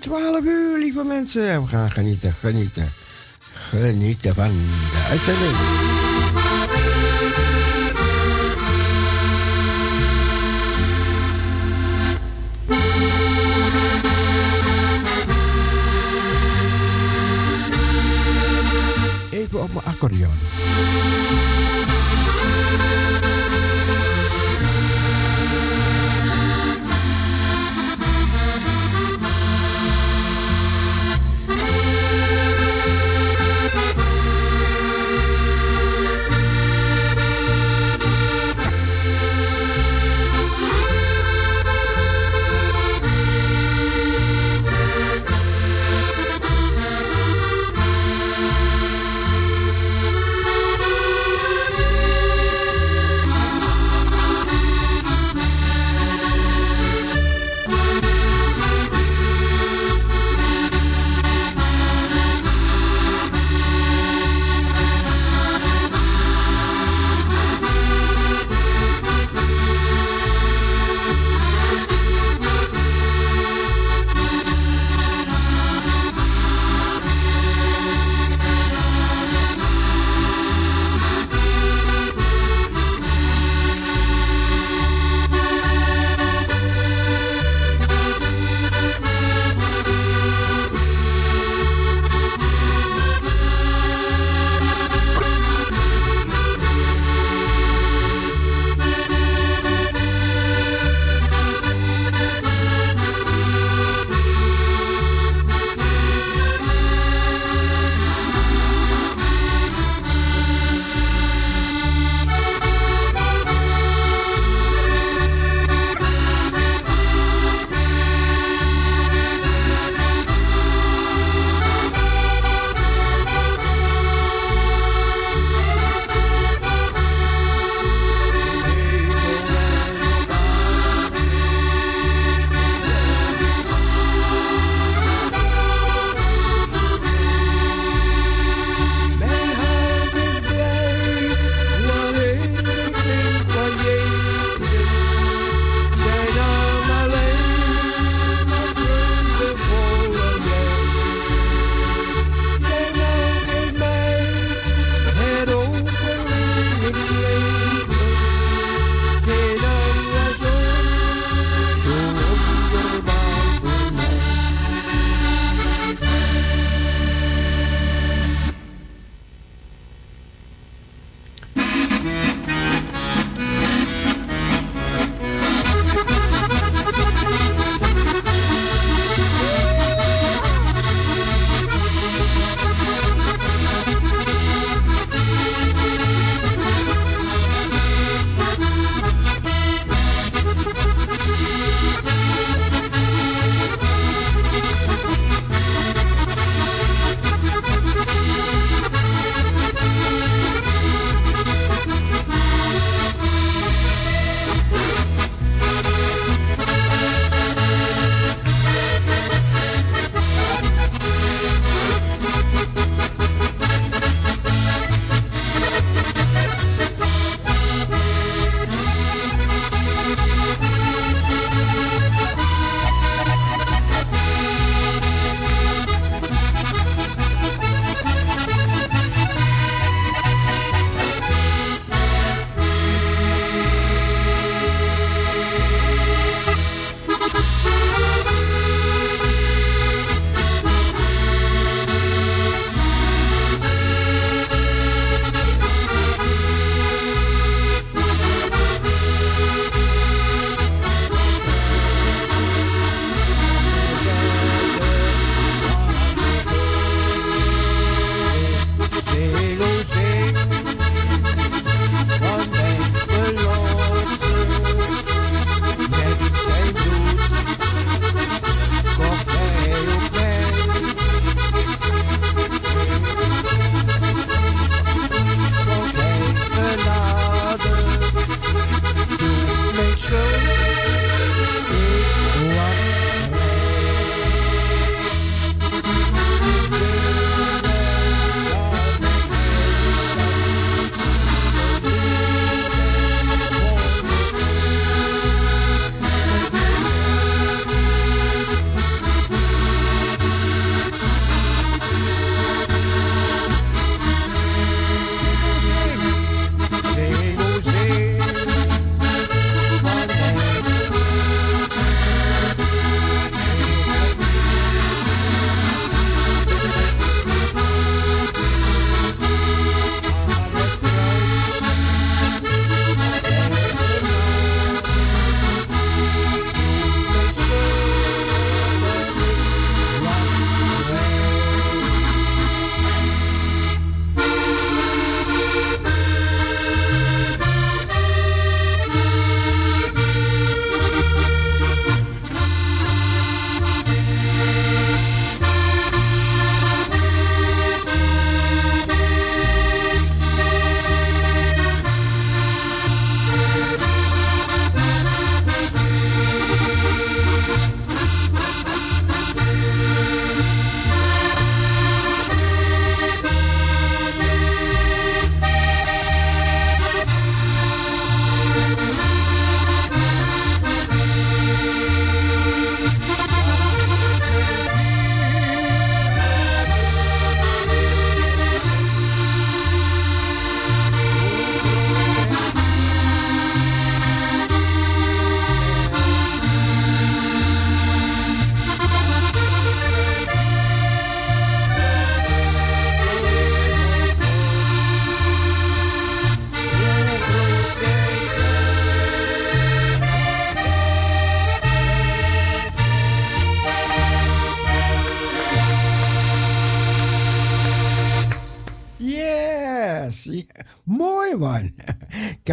klok van 12 uur, lieve mensen. We gaan genieten, genieten. Genieten van de uitzending. Even op mijn accordeon.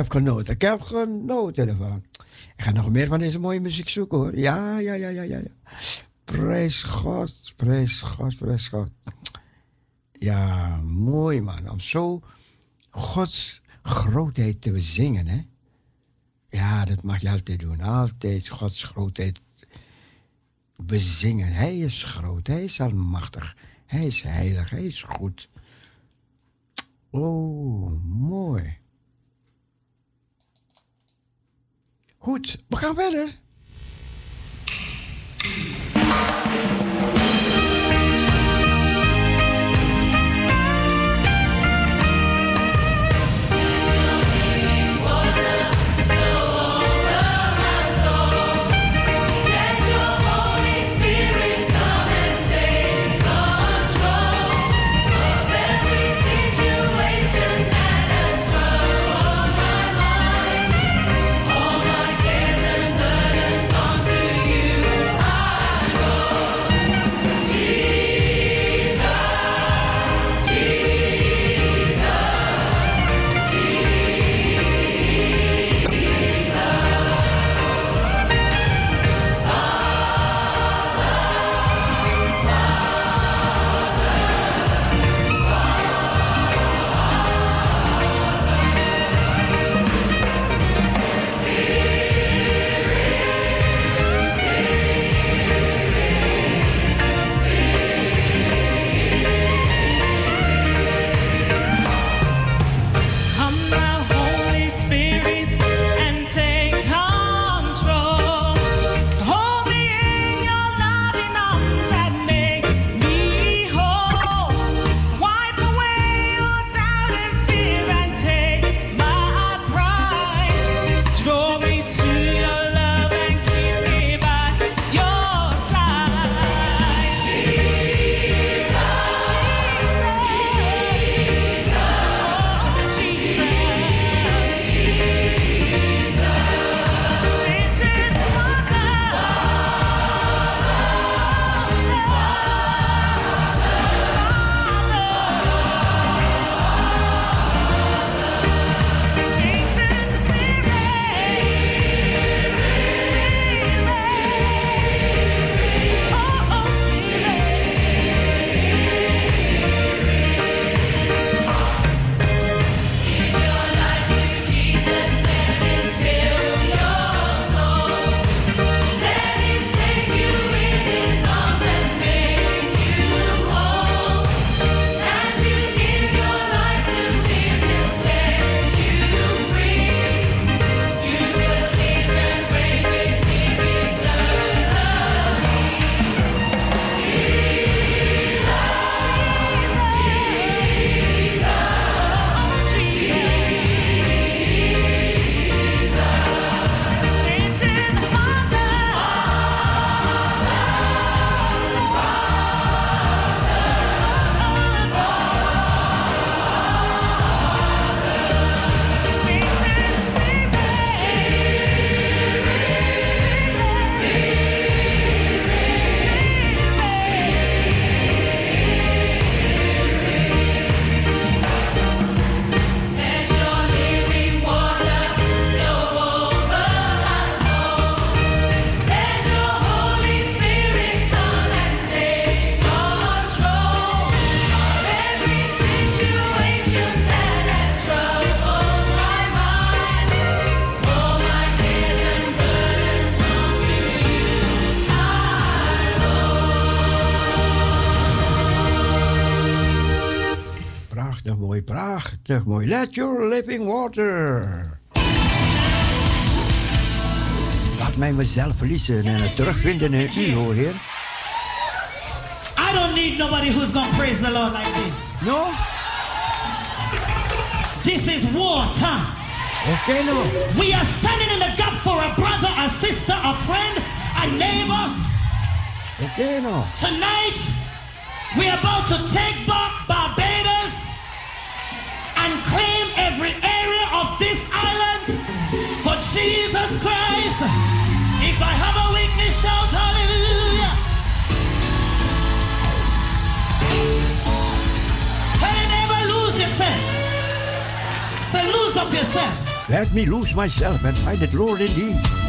Heb genoten. Ik heb genoten ervan. Ik ga nog meer van deze mooie muziek zoeken hoor. Ja, ja, ja, ja, ja. Prijs God, prijs God, prijs God. Ja, mooi man. Om zo Gods grootheid te zingen, hè. Ja, dat mag je altijd doen. Altijd Gods grootheid bezingen. Hij is groot, hij is almachtig, hij is heilig, hij is goed. Oh, mooi. Goed, we gaan verder. Prachtig mooi. Let your living water. Laat mij mezelf verliezen en het terugvinden in u, hoor heer. I don't need nobody who's gonna praise the Lord like this. No? This is war time. Okay, no. We are standing in the gap for a brother, a sister, a friend, a neighbor. Okay, no. Tonight, we're about to take back Jesus Christ. If I have a weakness, shout hallelujah. Tell your neighbor, lose yourself. Say, lose up yourself. Let me lose myself and find it, Lord, indeed.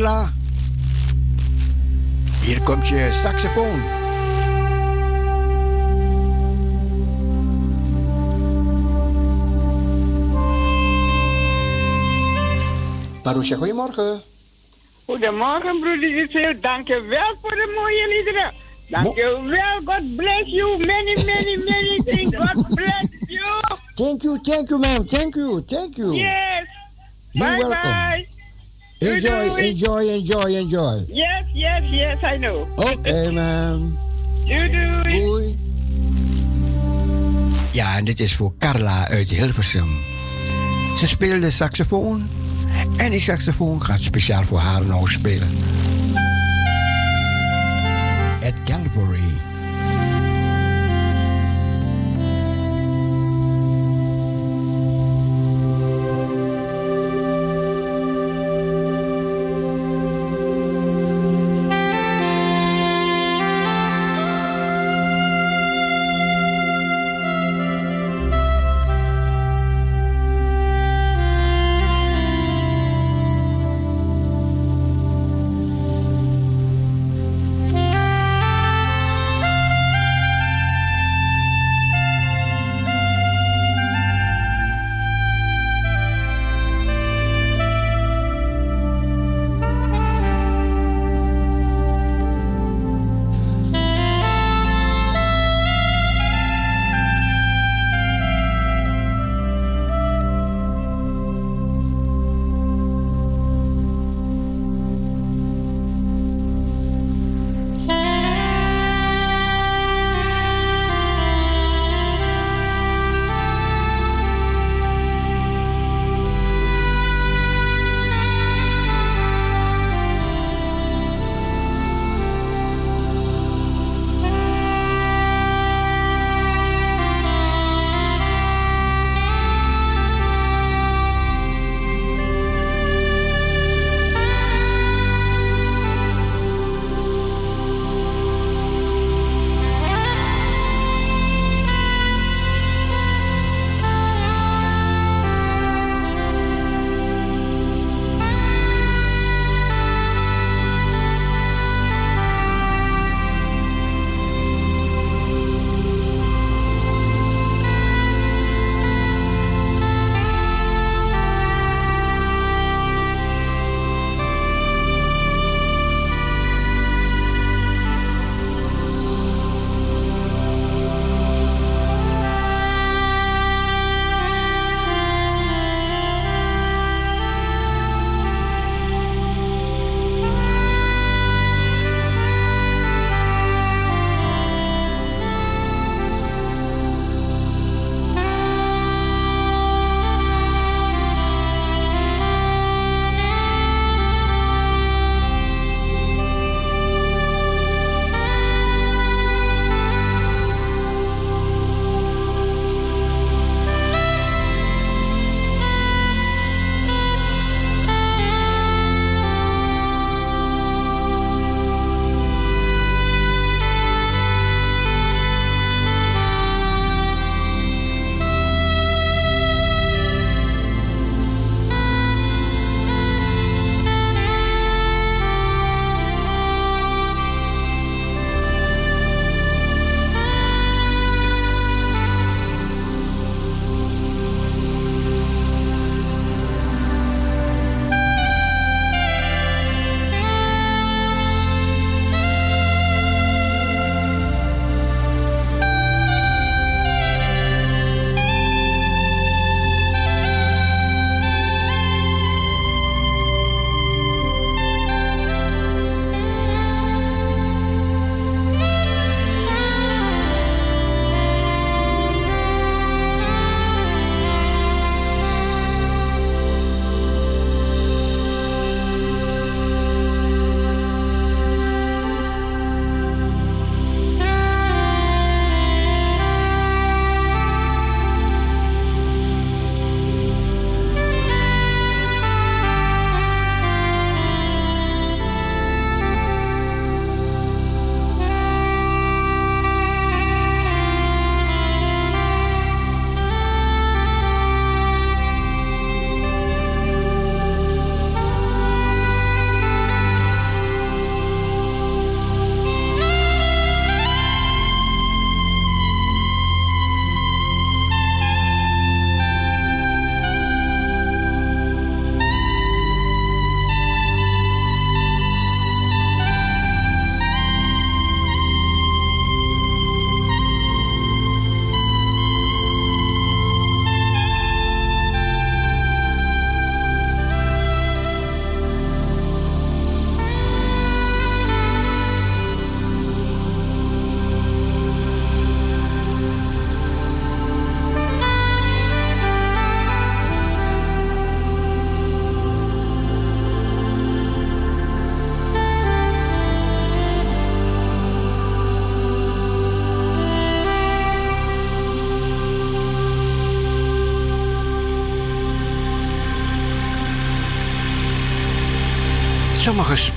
Carla, hier komt je saxofoon. Marusha, goedemorgen. Goedemorgen, broeder. Dank je wel voor de mooie liederen. Dank je wel. God bless you. Many, many, many things. God bless you. Thank you, thank you, ma'am. Thank you, thank you. Yes. You're bye welcome. bye. Enjoy, Doei, enjoy, enjoy, enjoy. Yes, yes, yes, I know. Oké, okay, ma'am. Doei, doei. Doei. Ja, en dit is voor Carla uit Hilversum. Ze speelde saxofoon. En die saxofoon gaat speciaal voor haar nou spelen. At Calvary.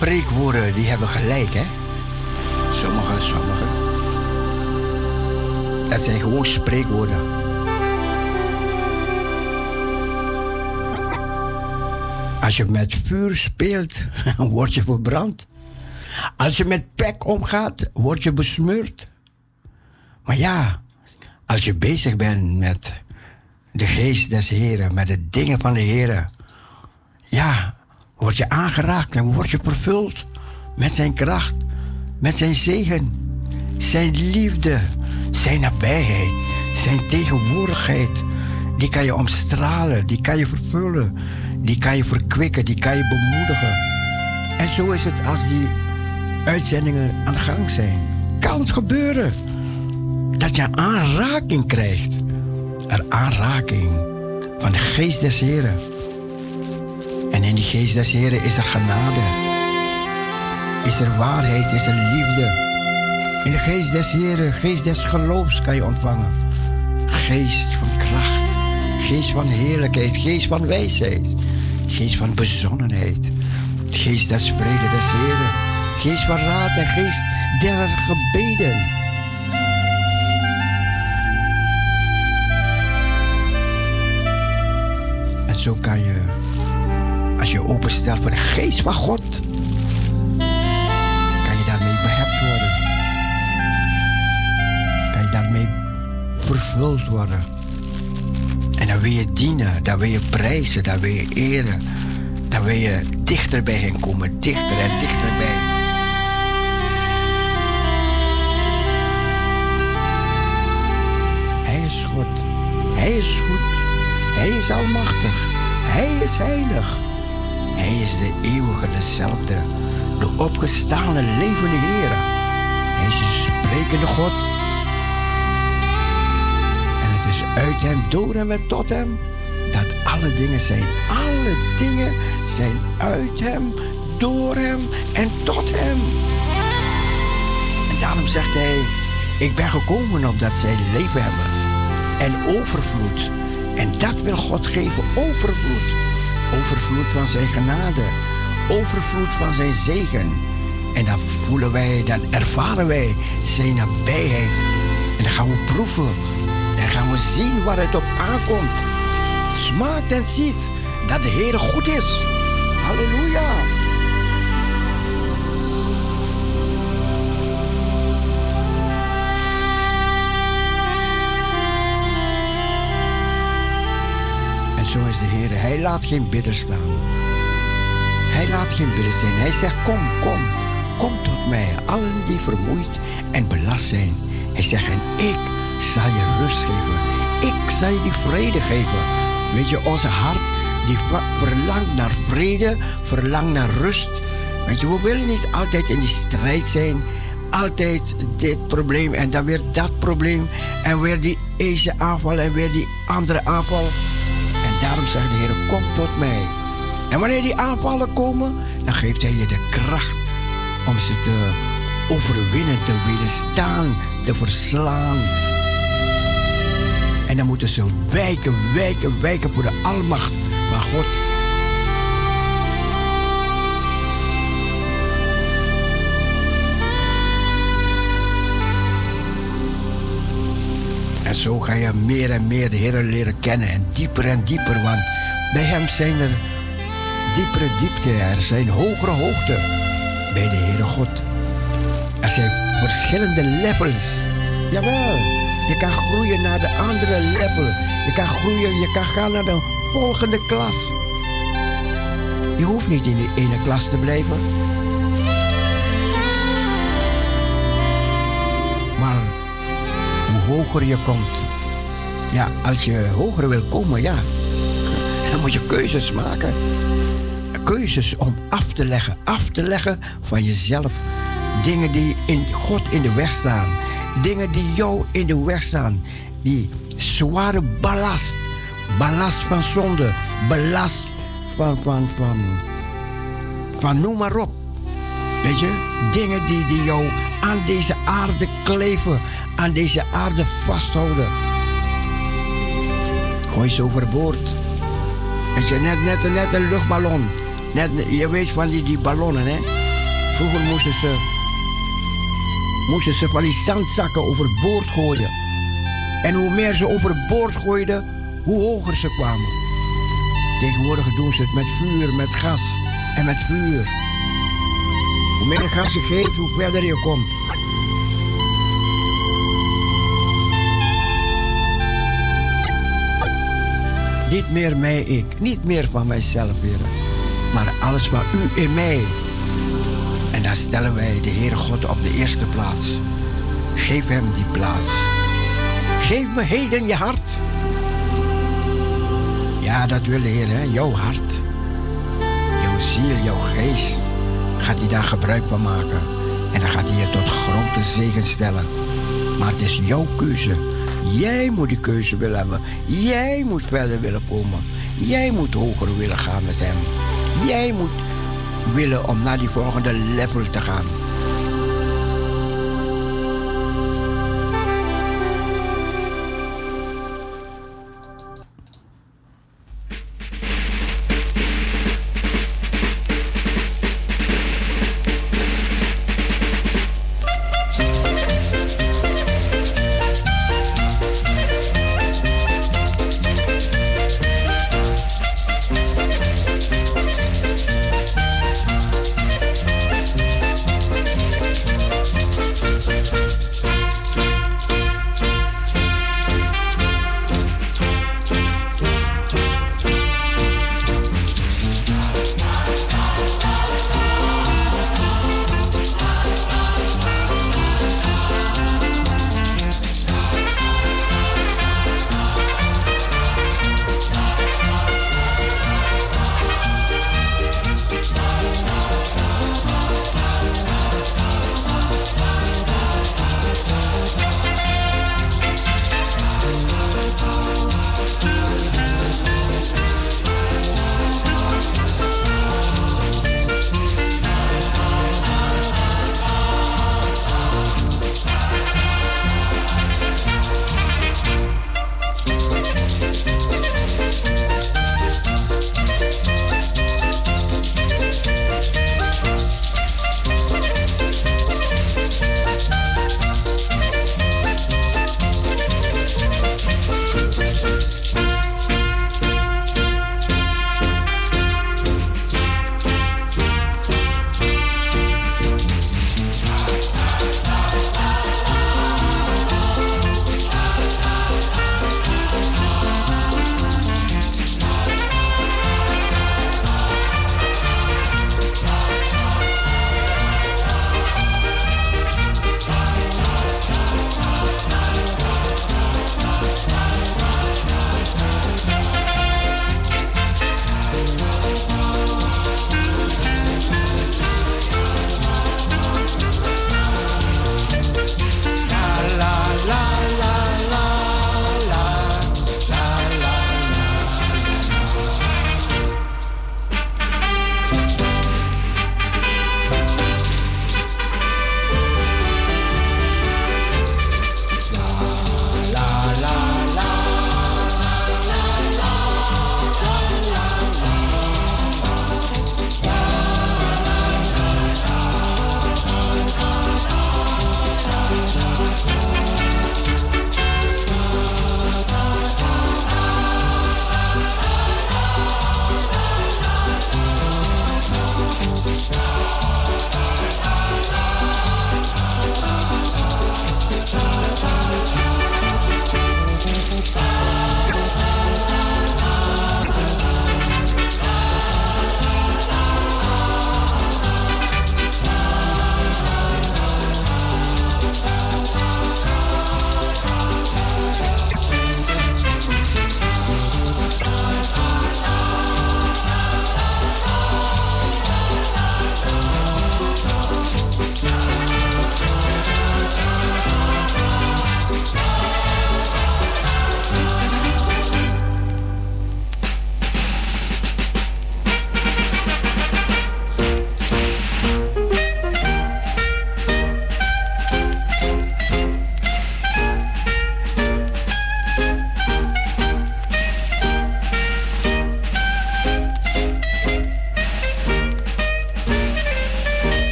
Spreekwoorden die hebben gelijk, hè? Sommige, sommige. Dat zijn gewoon spreekwoorden. Als je met vuur speelt, word je verbrand. Als je met pek omgaat, word je besmeurd. Maar ja, als je bezig bent met de geest des Heren, met de dingen van de Heren, ja, word je aangeraakt en word je vervuld met zijn kracht, met zijn zegen, zijn liefde, zijn nabijheid, zijn tegenwoordigheid. Die kan je omstralen, die kan je vervullen, die kan je verkwikken, die kan je bemoedigen. En zo is het als die uitzendingen aan de gang zijn. Kan het gebeuren dat je aanraking krijgt. Een aanraking van de geest des Heren. En in die geest des Heren is er genade. Is er waarheid, is er liefde. In de geest des Heren, geest des geloofs kan je ontvangen. Geest van kracht, geest van heerlijkheid, geest van wijsheid, geest van bezonnenheid. Geest des vrede des Heren, geest van raad en geest der gebeden. En zo kan je, als je openstelt voor de geest van God, kan je daarmee behept worden. Kan je daarmee vervuld worden. En dan wil je dienen, dan wil je prijzen, dan wil je eren. Dan wil je dichter bij hen komen, dichter en dichterbij. Hij is God. Hij is goed. Hij is almachtig. Hij is heilig. Hij is de eeuwige, dezelfde. De opgestane, levende Heer. Hij is de sprekende God. En het is uit hem, door hem en tot hem dat alle dingen zijn. Alle dingen zijn uit hem, door hem en tot hem. En daarom zegt hij: Ik ben gekomen opdat zij leven hebben. En overvloed. En dat wil God geven: overvloed. Overvloed van zijn genade. Overvloed van zijn zegen. En dan voelen wij, dan ervaren wij zijn nabijheid. En dan gaan we proeven. Dan gaan we zien waar het op aankomt. Smaakt en ziet dat de Heer goed is. Halleluja. Zo is de Heer. Hij laat geen bidder staan. Hij laat geen bidder zijn. Hij zegt: Kom, kom, kom tot mij, allen die vermoeid en belast zijn. Hij zegt: En ik zal je rust geven. Ik zal je die vrede geven. Weet je, onze hart die verlangt naar vrede, verlangt naar rust. Weet je, we willen niet altijd in die strijd zijn. Altijd dit probleem en dan weer dat probleem. En weer die ene aanval en weer die andere aanval. Daarom zegt de Heer, kom tot mij. En wanneer die aanvallen komen, dan geeft Hij je de kracht om ze te overwinnen, te weerstaan, te verslaan. En dan moeten ze wijken, wijken, wijken voor de almacht van God. Zo ga je meer en meer de Heer leren kennen en dieper en dieper, want bij Hem zijn er diepere diepte, er zijn hogere hoogte bij de Heere God. Er zijn verschillende levels. Jawel, je kan groeien naar de andere level. Je kan groeien, je kan gaan naar de volgende klas. Je hoeft niet in de ene klas te blijven. Hoger je komt, ja, als je hoger wil komen, ja, dan moet je keuzes maken. Keuzes om af te leggen, af te leggen van jezelf. Dingen die in God in de weg staan. Dingen die jou in de weg staan. Die zware ballast. Ballast van zonde. Ballast van, van, van, van noem maar op. Weet je, dingen die, die jou aan deze aarde kleven. Aan deze aarde vasthouden. Gooi ze overboord. Weet je, net, net, net een luchtballon. Net, je weet van die, die ballonnen, hè? Vroeger moesten ze, moesten ze van die zandzakken overboord gooien. En hoe meer ze overboord gooiden, hoe hoger ze kwamen. Tegenwoordig doen ze het met vuur, met gas en met vuur. Hoe meer gas je geeft, hoe verder je komt. Niet meer mij, ik. Niet meer van mijzelf, Heer. Maar alles van u in mij. En dan stellen wij de Heer God op de eerste plaats. Geef hem die plaats. Geef me heden je hart. Ja, dat wil de Heer, hè? jouw hart. Jouw ziel, jouw geest. Gaat hij daar gebruik van maken. En dan gaat hij je tot grote zegen stellen. Maar het is jouw keuze. Jij moet die keuze willen hebben. Jij moet verder willen komen. Jij moet hoger willen gaan met hem. Jij moet willen om naar die volgende level te gaan.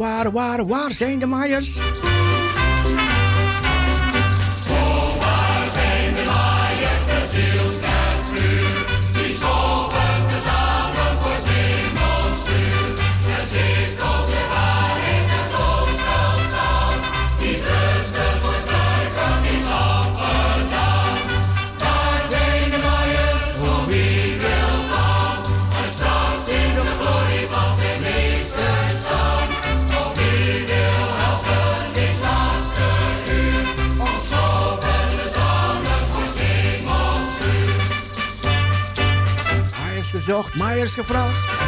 wada, wada, wada, St. Myers. Zocht Meijers gevraagd.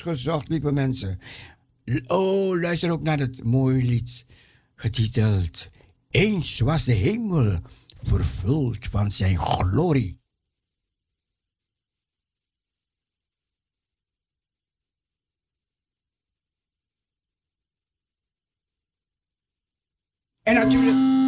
gezocht, lieve mensen. Oh, luister ook naar het mooie lied, getiteld Eens was de hemel vervuld van zijn glorie. En natuurlijk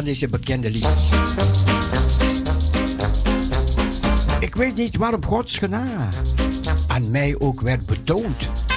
van deze bekende liedjes. Ik weet niet waarom Gods genade aan mij ook werd betoond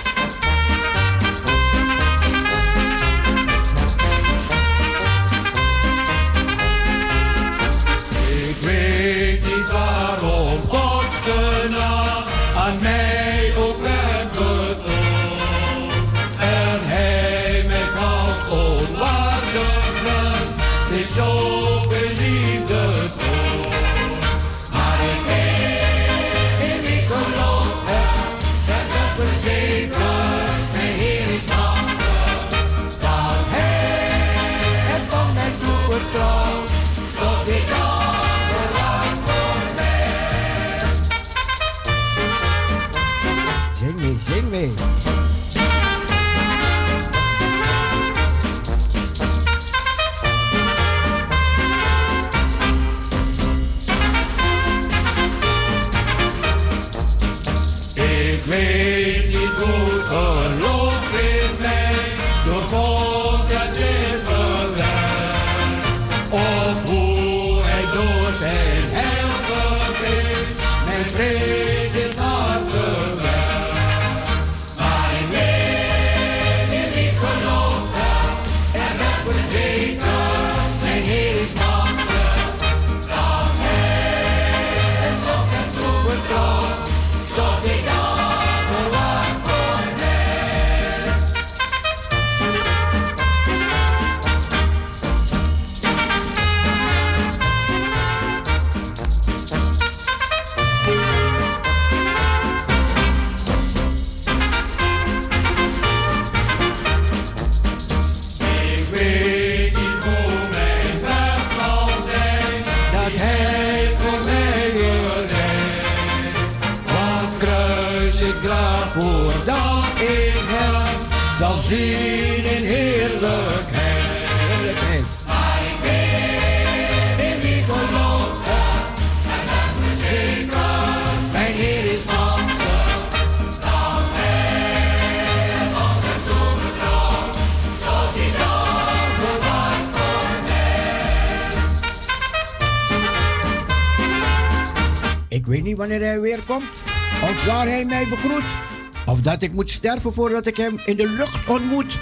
dat ik moet sterven voordat ik hem in de lucht ontmoet.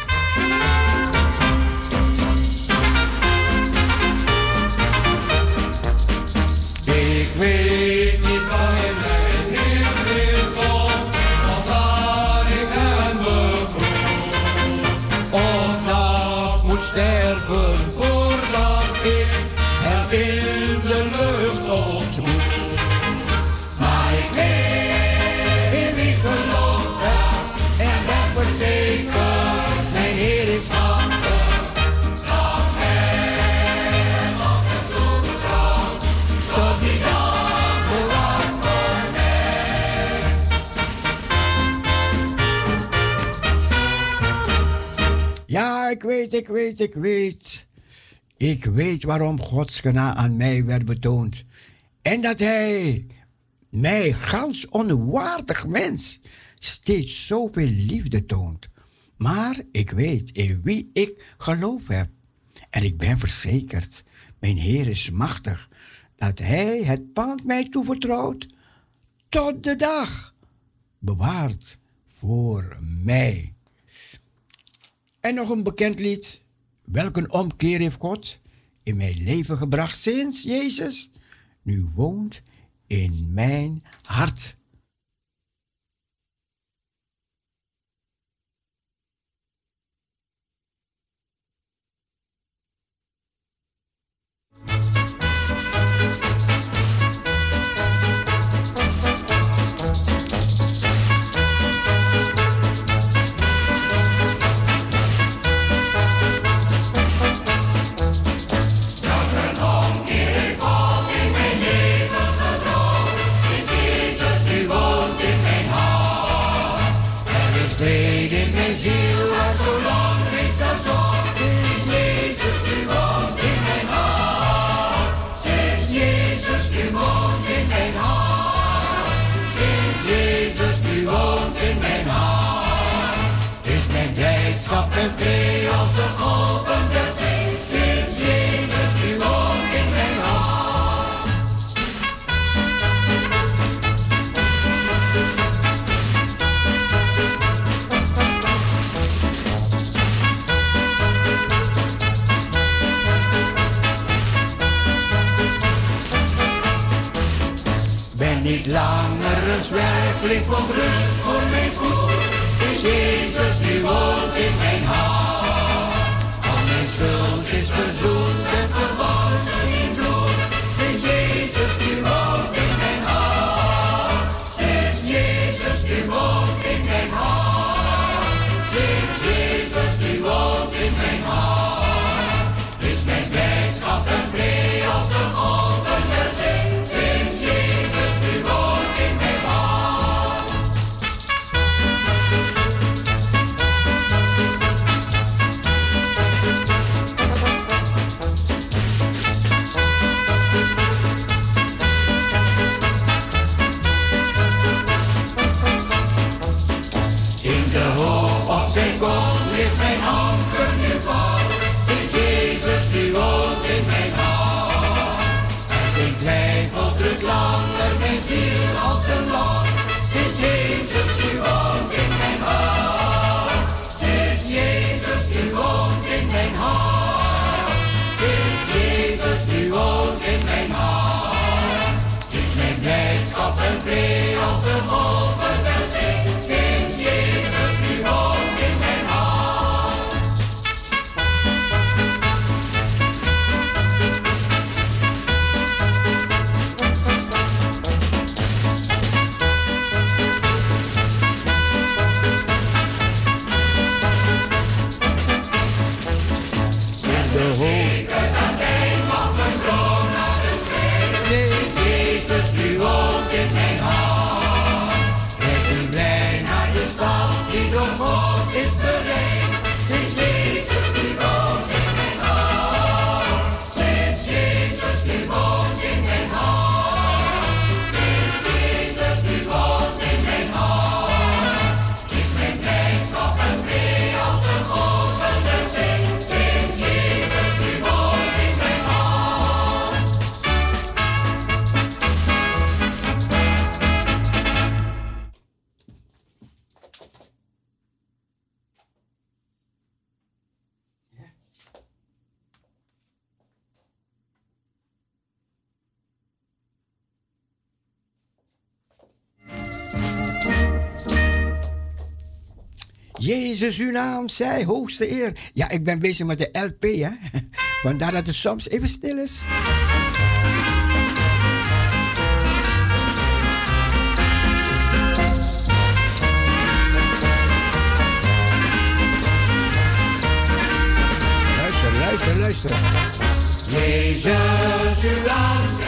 ik weet, ik weet. Ik weet waarom Gods genade aan mij werd betoond. En dat Hij mij, gans onwaardig mens, steeds zoveel liefde toont. Maar ik weet in wie ik geloof heb. En ik ben verzekerd, mijn Heer is machtig, dat Hij het pand mij toevertrouwt tot de dag bewaard voor mij. En nog een bekend lied. Welk een omkeer heeft God in mijn leven gebracht sinds Jezus nu woont in mijn hart. klinkt van rust voor mijn voet. Zie Jezus, nu woont in mijn hart. Al mijn schuld is bezoek. Jezus, uw naam zij hoogste eer. Ja, ik ben bezig met de LP, hè. Vandaar dat het soms even stil is. Luister, luister, luister. Jezus, uw naam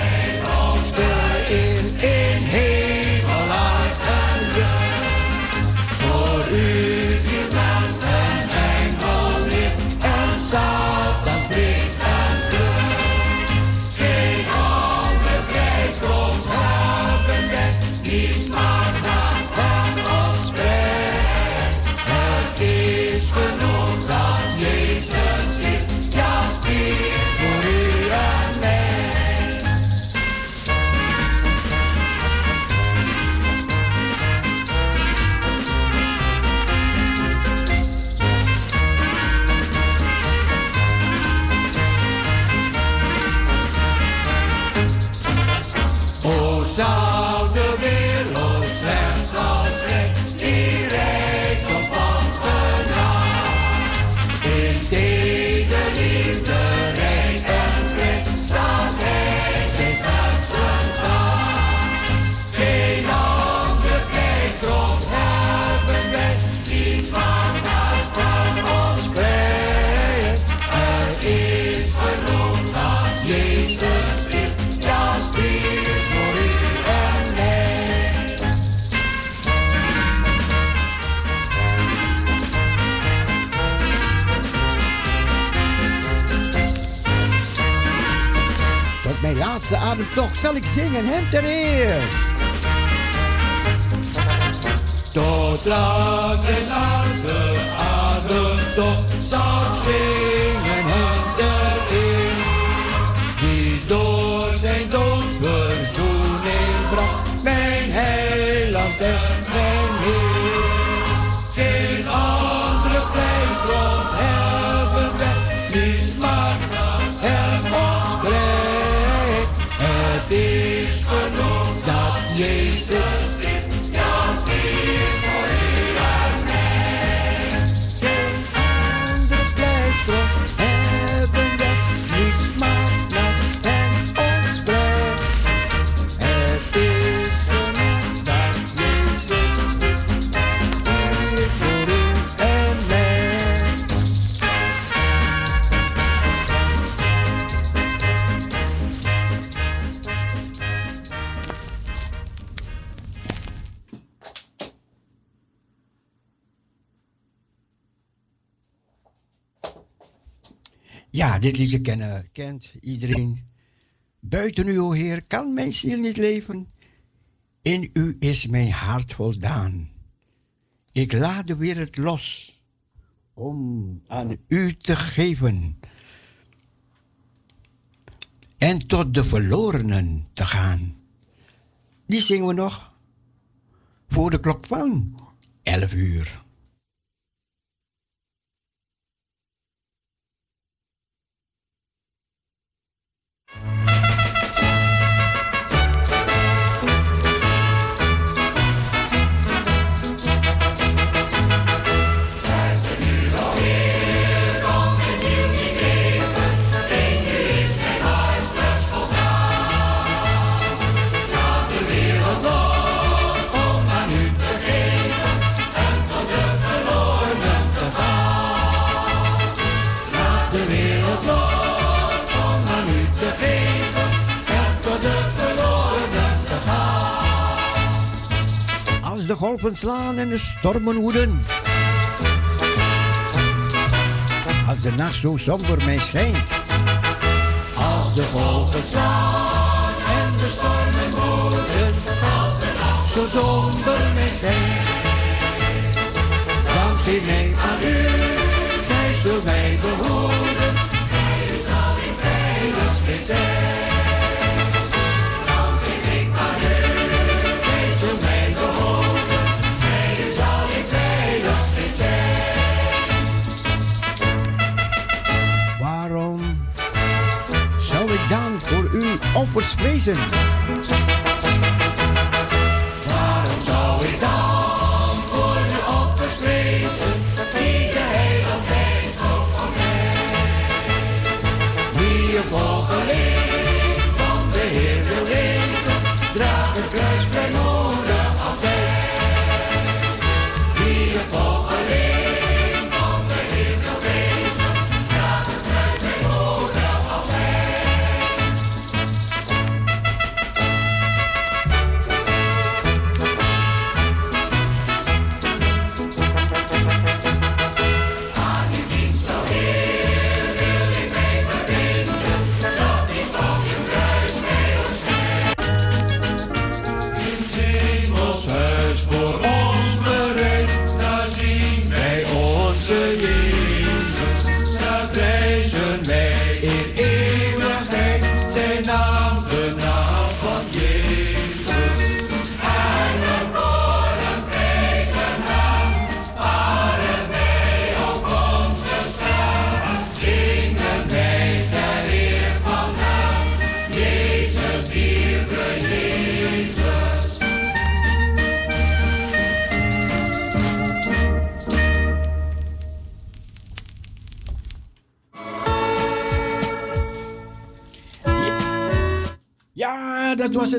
ademtocht zal ik zingen hem ter eer. Tot lang en aan de ademtocht. dit liedje kennen, kent iedereen. Buiten u, o Heer, kan mijn ziel niet leven. In u is mijn hart voldaan. Ik laat weer het los om aan u te geven en tot de verlorenen te gaan. Die zingen we nog voor de klok van 11 uur. golven slaan en de stormen woeden. Als de nacht zo somber mij schijnt. Als de golven slaan en de stormen woeden. Als de nacht zo somber u offers wezen.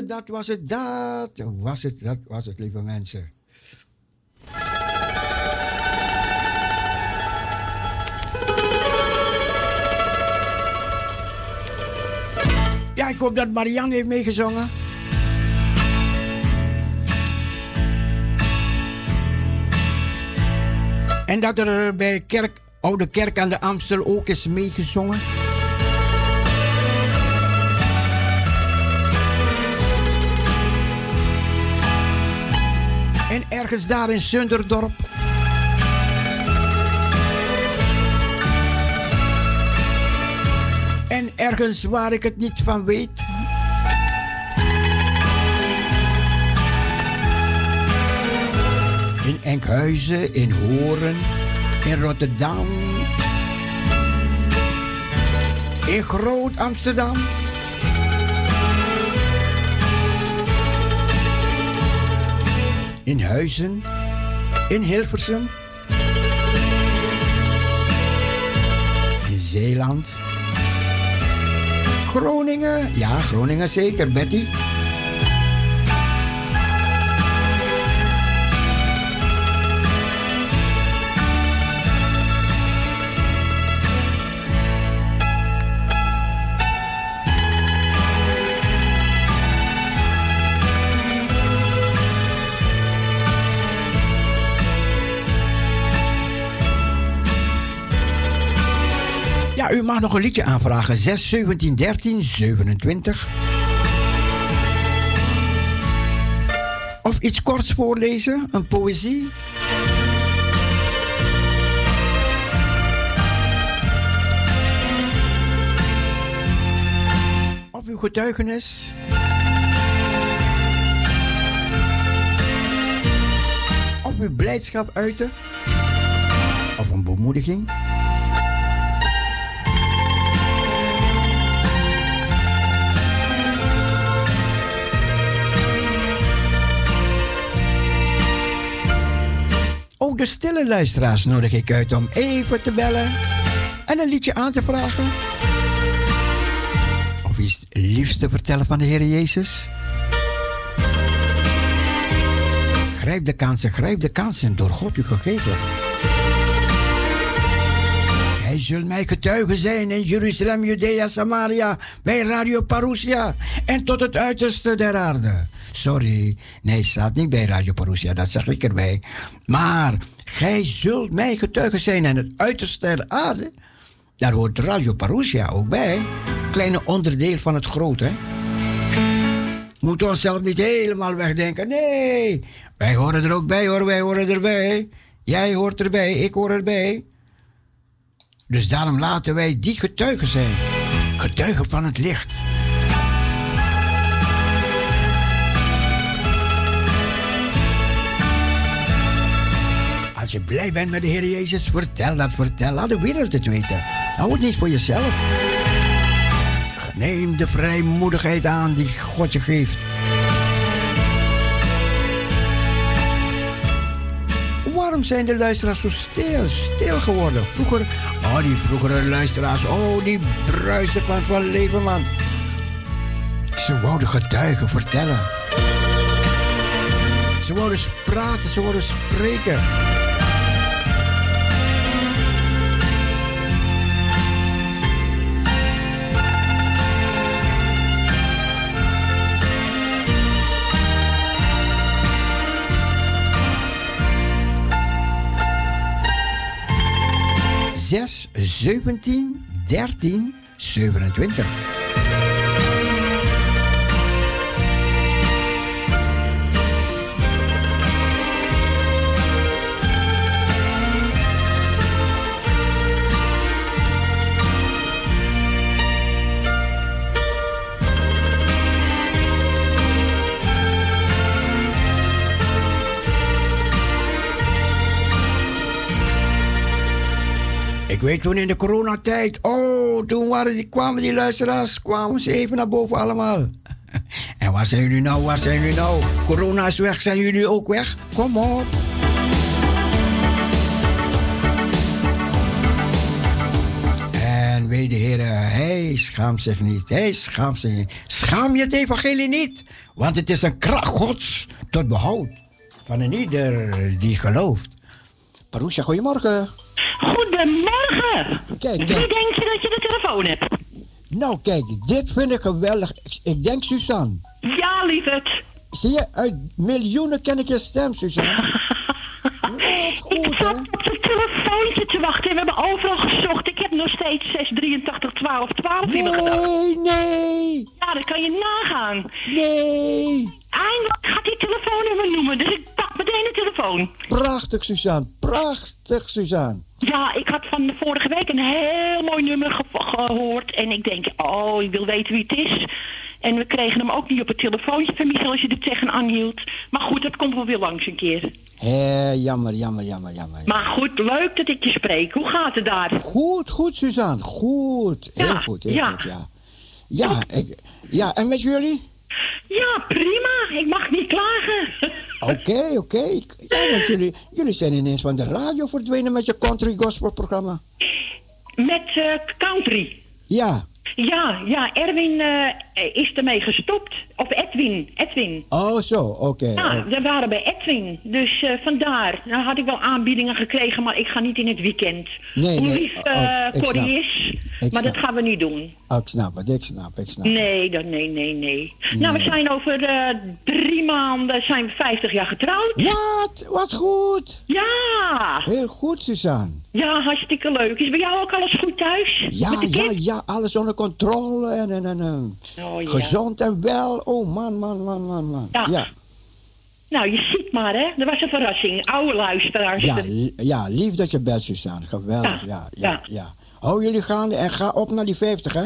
dat was het, dat was het, dat was het, lieve mensen. Ja, ik hoop dat Marianne heeft meegezongen. En dat er bij kerk, Oude Kerk aan de Amstel ook is meegezongen. ergens daar in Sunderdorp. En ergens waar ik het niet van weet. In Enkhuizen, in Horen, in Rotterdam, in Groot-Amsterdam. In Huizen, in Hilversum, in Zeeland, Groningen, ja, Groningen zeker, Betty. Ja, u mag nog een liedje aanvragen. 6, 17, 13, 27. Of iets korts voorlezen, een poëzie. Of uw getuigenis. Of uw blijdschap uiten. Of een bemoediging. De stille luisteraars nodig ik uit om even te bellen en een liedje aan te vragen. Of iets liefs te vertellen van de Heer Jezus. Grijp de kansen, grijp de kansen door God u gegeven. Hij zult mij getuige zijn in Jeruzalem, Judea, Samaria, bij Radio Parousia en tot het uiterste der aarde. Sorry, nee, staat niet bij Radio Parousia, dat zeg ik erbij. Maar gij zult mij getuige zijn in het uiterste der aarde. Daar hoort Radio Parousia ook bij. Kleine onderdeel van het grote. Moeten we onszelf niet helemaal wegdenken. Nee, wij horen er ook bij hoor, wij horen erbij. Jij hoort erbij, ik hoor erbij. Dus daarom laten wij die getuigen zijn. Getuigen van het licht. Als je blij bent met de Heer Jezus, vertel dat, vertel. Laat de wereld het weten. Hou het niet voor jezelf. Neem de vrijmoedigheid aan die God je geeft. Waarom zijn de luisteraars zo stil, stil geworden? Vroeger, oh die vroegere luisteraars, oh die bruisen van, van leven man. Ze wouden getuigen, vertellen. Ze wouden praten, ze wouden spreken. 6 17 13 27. Weet toen in de coronatijd, oh, toen waren die, kwamen die luisteraars, kwamen ze even naar boven allemaal. En waar zijn jullie nou, waar zijn jullie nou? Corona is weg, zijn jullie ook weg? Kom op. En weet de Heer, hij schaamt zich niet, hij schaamt zich niet. Schaam je het evangelie niet, want het is een kracht gods tot behoud van een ieder die gelooft. Parousia, goedemorgen. Goedemorgen. Kijk, Wie kijk. denk je dat je de telefoon hebt? Nou, kijk, dit vind ik geweldig. Ik- Ik denk Suzanne. Ja, lieverd. Zie je, uit miljoenen ken ik je stem, Suzanne. Ik zat op het telefoontje te wachten en we hebben overal gezocht. Ik heb nog steeds 683 12 12 niet meer gedaan. Nee, nee, Ja, dat kan je nagaan. nee. Eindelijk gaat die telefoonnummer noemen, dus ik pak meteen de telefoon. Prachtig, Suzanne. prachtig, Suzanne. Ja, ik had van de vorige week een heel mooi nummer ge- gehoord. En ik denk, oh, ik wil weten wie het is. En we kregen hem ook niet op het telefoontje van Michel als je er tegenaan hield. Maar goed, dat komt wel weer langs een keer. Hé, jammer, jammer, jammer, jammer. Maar goed, leuk dat ik je spreek. Hoe gaat het daar? Goed, goed, Suzanne. Goed. Heel Ja, goed, heel ja. goed, ja. Ja, ik, ja, en met jullie? Ja, prima. Ik mag niet klagen. Oké, oké. Ja, want jullie, jullie zijn ineens van de radio verdwenen met je country gospel programma. Met eh, country. Ja. Ja, ja, Erwin eh, is ermee gestopt. Of Edwin, Edwin. Oh, zo, oké. Ja, we waren bij Edwin. Dus eh, vandaar. Nou had ik wel aanbiedingen gekregen, maar ik ga niet in het weekend. Nee, Hoe nee, lief oh, eh ik Corrie snap. is. Ik maar dat gaan we niet doen. Oh, ik snap het, ik snap, ik snap. Nee, dat, nee, nee, nee. Nou, we zijn over eh, drie maanden zijn we 50 jaar getrouwd. Wat? Wat goed. Ja, Heel goed, Suzanne. Ja, hartstikke leuk. Is bij jou ook alles goed thuis? Ja, ja, ja, alles onder controle en, en, en, Oh, ja. gezond en wel. Oh, man, man, man, man, man. Ja. ja. Nou, je ziet maar, hè. Dat was een verrassing. Oude luisteraars. Ja, ja, lief dat je belt, Suzanne. Geweldig, ja, Ja, ja. Hou jullie gaande en ga op naar die 50, hè?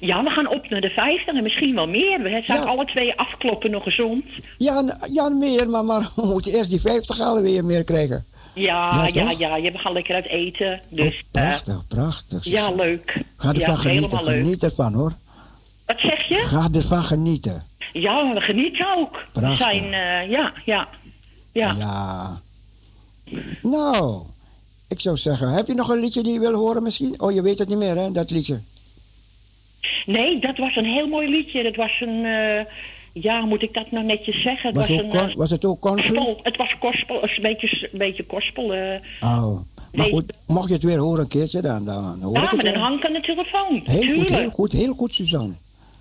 Ja, we gaan op naar de 50 en misschien wel meer. We zijn Ja. alle twee afkloppen nog gezond. Ja, ja meer, maar, maar we moeten eerst die 50 halen weer meer krijgen. Ja, Ja, ja, ja, we gaan lekker uit eten. Dus, Oh, prachtig, prachtig. eh, ja, Suzanne. leuk. Ga ervan ja, genieten, geniet ervan hoor. Wat zeg je? Ga ervan genieten. Ja, we genieten ook. Prachtig. We zijn, eh, ja, ja, ja. Ja. Nou, ik zou zeggen, heb je nog een liedje die je wil horen misschien? Oh, je weet het niet meer hè, dat liedje. Nee, dat was een heel mooi liedje. Dat was een, eh, ja, moet ik dat nou netjes zeggen? Het Was, was, ook een eh, was het ook country? gospel. Het was gospel, een beetje, een beetje gospel. eh. Oh, maar Nee. goed, mocht je het weer horen een keertje, dan, dan hoor ik ja, het met een wel. hang aan de telefoon. Heel goed, Tuurlijk. heel goed, heel goed, Suzanne.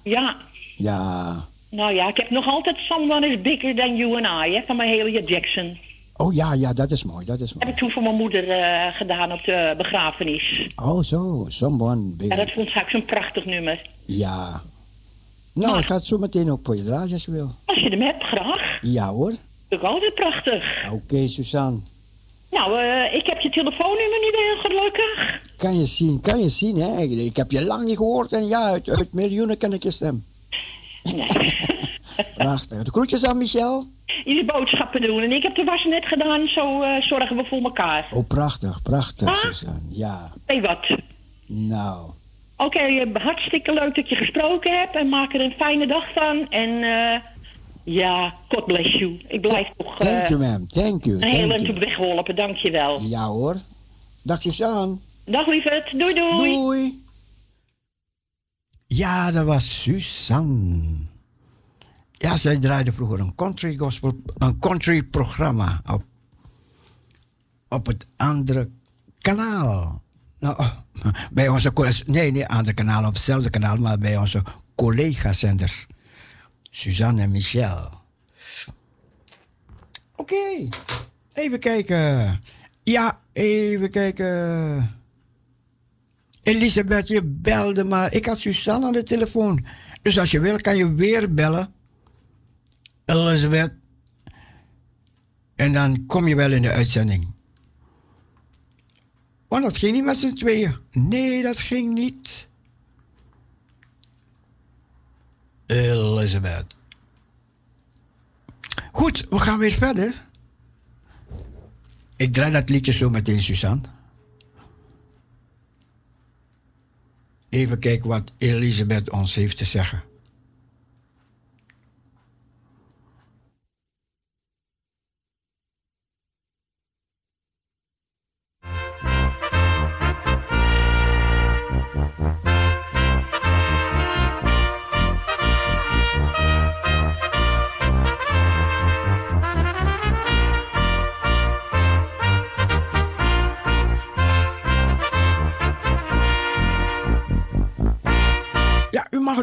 Ja, Ja. nou ja, ik heb nog altijd Someone is Bigger Than You and I, hè, van Mahalia Jackson. Oh ja, ja, dat is mooi, dat is heb mooi. ik toen voor mijn moeder eh, gedaan op de begrafenis. Oh zo, someone big. Ja, dat vond ik zo'n prachtig nummer. Ja. Nou, ik ga het zo meteen ook voor je draaien als je wil. Als je hem hebt, graag. Ja hoor. Vind ik altijd prachtig. Oké, Suzanne. Nou, eh, ik heb je telefoonnummer niet meer, gelukkig. Kan je zien, kan je zien, hè? Ik, heb je lang niet gehoord en ja, uit, uit miljoenen ken ik je stem. Prachtig. De groetjes aan Michel. Je boodschappen doen. En ik heb de was net gedaan, zo eh, zorgen we voor elkaar. Oh, prachtig, prachtig, Ah. Suzanne. Ja, Weet wat. nou. Oké, eh, hartstikke leuk dat je gesproken hebt. En maak er een fijne dag van. En eh, ja, God bless you. Ik blijf toch eh, Thank you, ma'am. Thank you, een hele eind op you. weg geholpen. Dank je wel. Ja hoor. Dag Suzanne. Dag lieverd. Doei doei. Doei. Ja, dat was Suzanne. Ja, zij draaide vroeger een country gospel, een country programma op, op het andere kanaal. Nou, oh, bij onze collega's, nee, niet andere kanaal, op hetzelfde kanaal, maar bij onze collega-zenders. Suzanne en Michel. Oké, even kijken. Ja, even kijken. Elisabeth, je belde maar. Ik had Suzanne aan de telefoon. Dus als je wil, kan je weer bellen. Elisabeth. En dan kom je wel in de uitzending. Want dat ging niet met z'n tweeën. Nee, dat ging niet. Elisabeth. Goed, we gaan weer verder. Ik draai dat liedje zo meteen, Suzanne. Even kijken wat Elisabeth ons heeft te zeggen.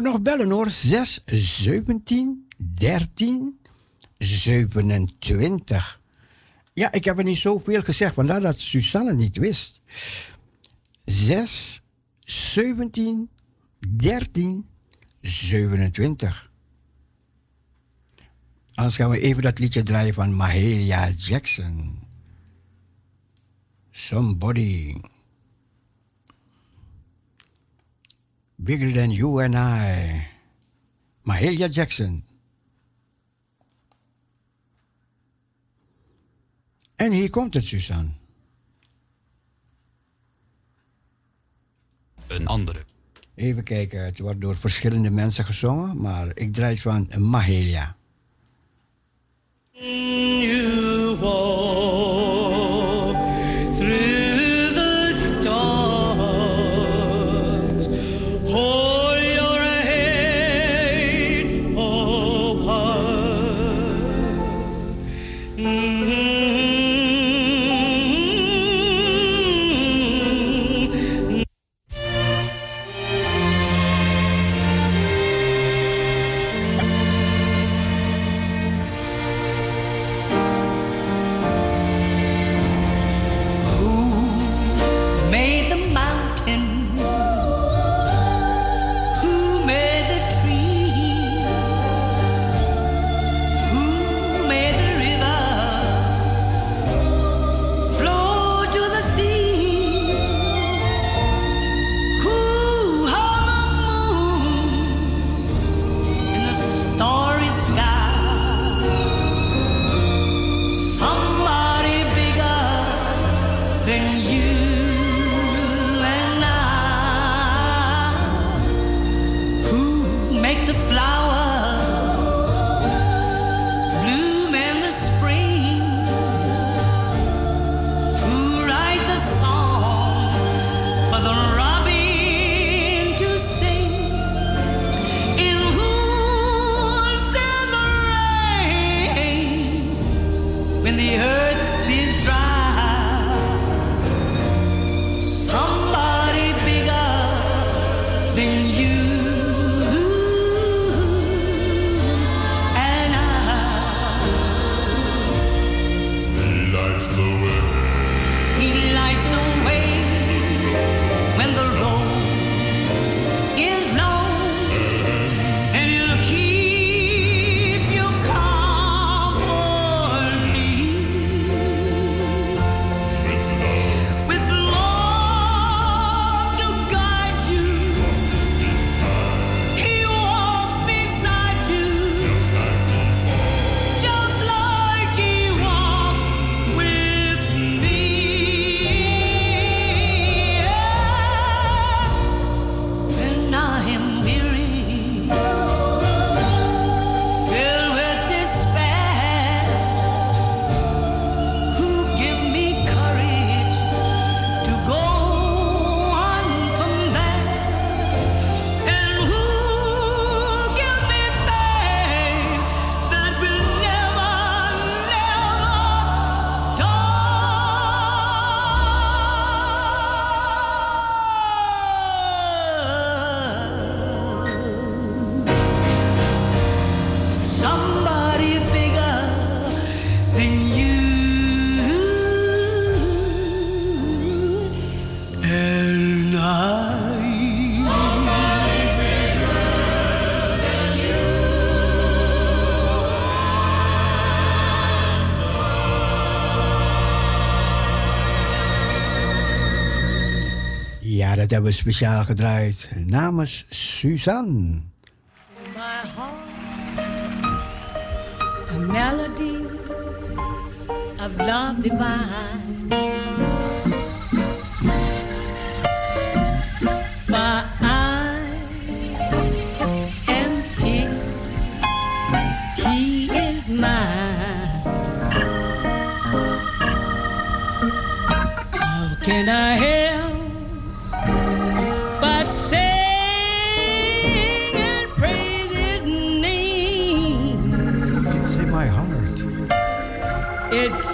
nog bellen hoor. 6, 17, 13, 27. Ja, ik heb er niet zoveel gezegd, vandaar dat Susanne niet wist. 6, 17, 13, 27. Anders gaan we even dat liedje draaien van Mahalia Jackson. Somebody. Bigger Than You and I. Mahalia Jackson. En hier komt het, Suzanne. Een andere. Even kijken, het wordt door verschillende mensen gezongen, maar ik draai van Mahalia. You hebben we speciaal gedraaid namens Suzanne. For my heart, a melody of love divine.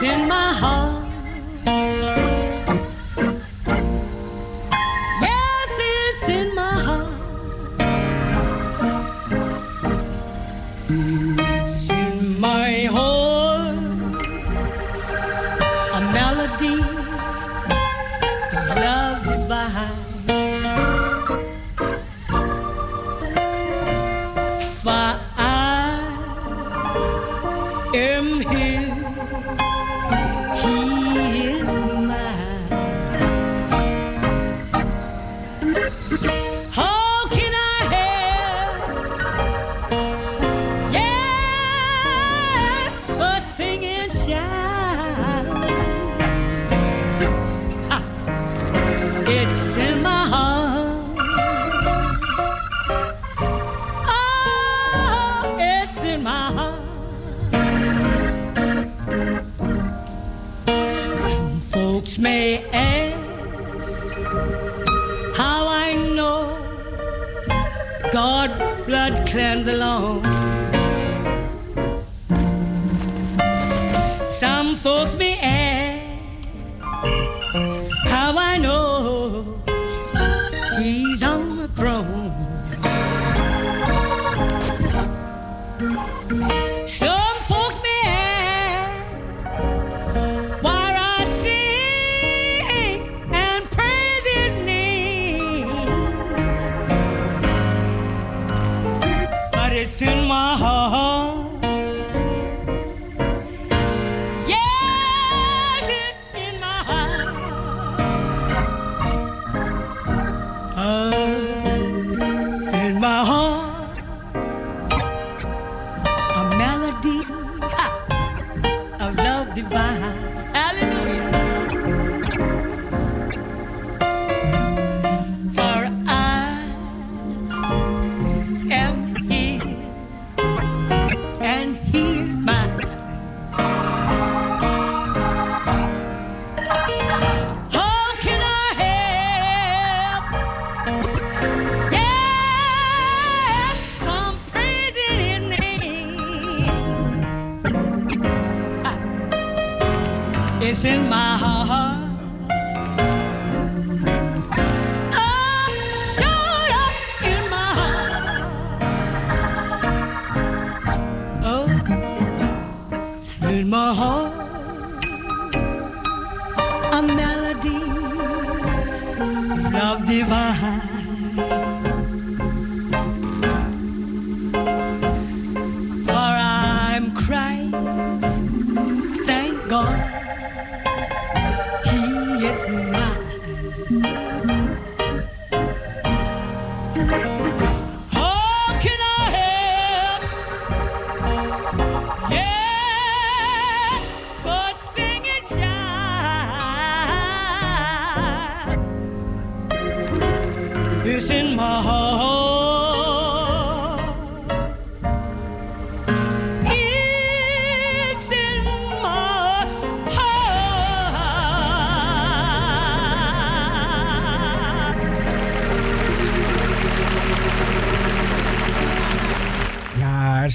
in my heart.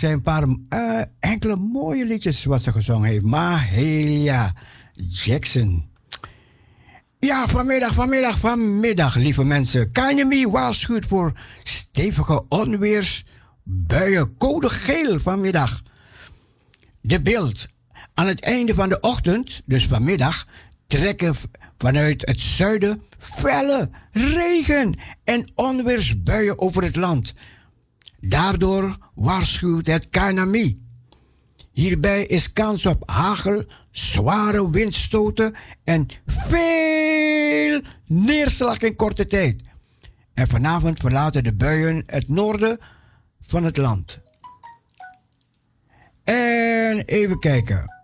Zijn een paar eh, enkele mooie liedjes wat ze gezongen heeft. Mahalia Jackson. Ja, vanmiddag, vanmiddag, vanmiddag, lieve mensen. KNMI waarschuwt voor stevige onweersbuien. Code geel vanmiddag. De beeld. Aan het einde van de ochtend, dus vanmiddag, trekken vanuit het zuiden felle regen en onweersbuien over het land. Daardoor waarschuwt het KNMI. Hierbij is kans op hagel, zware windstoten en veel neerslag in korte tijd. En vanavond verlaten de buien het noorden van het land. En even kijken.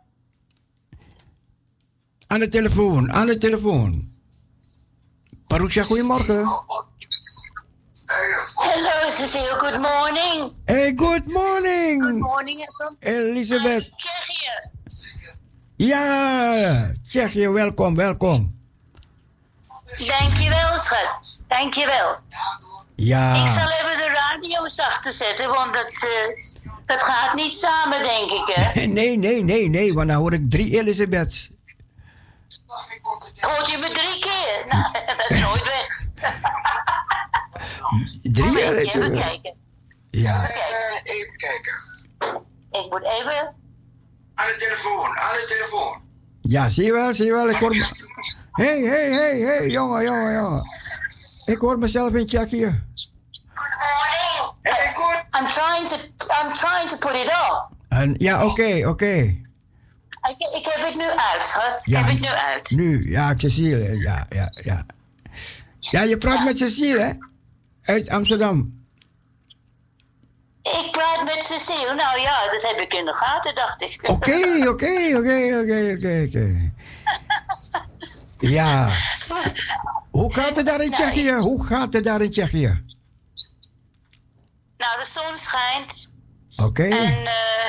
Aan de telefoon, aan de telefoon. Parousia, goedemorgen. Hello, Cecile. Good morning. Hey, good morning. Good morning, from Elisabeth. Tsjechië. Ja, Tsjechië, welkom, welkom. Dankjewel, schat. Dankjewel. Ik Ja, zal even de radio zachter zetten, want dat, eh, dat gaat niet samen, denk ik, hè? nee, nee, nee, nee, want dan hoor ik drie Elisabeths. Hoort je me drie keer? Nou, dat is nooit weg. Drie Momentje, even Elisabeths. kijken. Ja, Kijk, even kijken. ik moet even... Aan de telefoon, aan de telefoon. ja, zie je wel, zie je wel, ik hoor... Hé, hé, hé, hé, jongen, jongen, jongen. Ik hoor mezelf in Tsjechië. Morning. Hey, good. I'm trying to, I'm trying to put it off. En, ja, oké, oké. Ik, ik heb het nu uit, schat. Ik Ja. heb het nu uit. Nu, ja, Cecile, ja, ja, ja. Ja, je praat met Cecile, hè? Uit Amsterdam. Ik praat met Cecile. Nou ja, dat heb ik in de gaten, dacht ik. Oké, oké, oké, oké, oké, oké. Ja. Hoe gaat het daar in Tsjechië? Hoe gaat het daar in Tsjechië? Nou, de zon schijnt. Oké. En eh,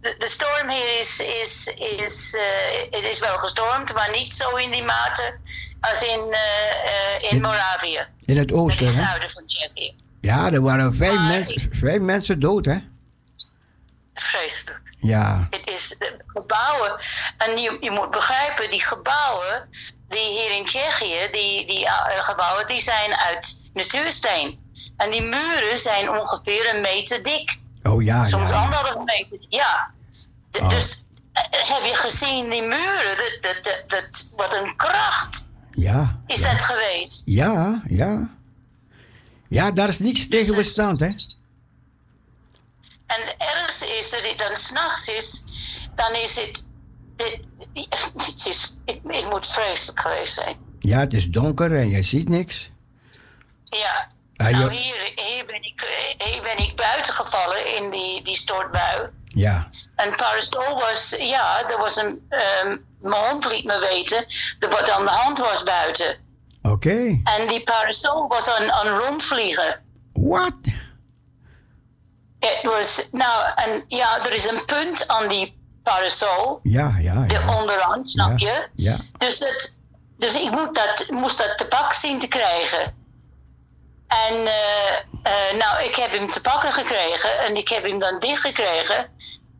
de, de storm hier is, is, is, eh, het is wel gestormd, maar niet zo in die mate als in, eh, eh, in In- Moravië. In het oosten, is hè? zuiden van Tsjechië. Ja, er waren vijf, Maar mensen, vijf mensen dood, hè? Vreselijk. Ja. Het is gebouwen. En je, je moet begrijpen, die gebouwen, die hier in Tsjechië, die, die eh, gebouwen, die zijn uit natuursteen. En die muren zijn ongeveer een meter dik. Oh ja, Soms ja. anderhalf meter. Ja. D- Oh. Dus eh, heb je gezien die muren? Dat, dat, dat, wat een kracht Ja. is ja. dat geweest. Ja, ja. Ja, daar is niks tegen bestand, hè? En het ergste is dat het dan s'nachts is, dan is het. Het, het is, het, het moet vreselijk geweest zijn. Ja, het is donker en je ziet niks. Ja. Ah, nou, hier, hier, ben ik, hier ben ik buiten gevallen in die, die stortbui. Ja. En parasol was, ja, er was een. ehm, mijn hond liet me weten dat wat aan de hand was buiten. Oké. En die parasol was aan, aan rondvliegen. Wat? Het was, nou, en ja, er is een punt aan die parasol, Ja, ja, de ja. onderhand, snap je? Ja. Dus, het, dus ik moet dat, moest dat te pak zien te krijgen. En eh, eh, nou, ik heb hem te pakken gekregen en ik heb hem dan dichtgekregen.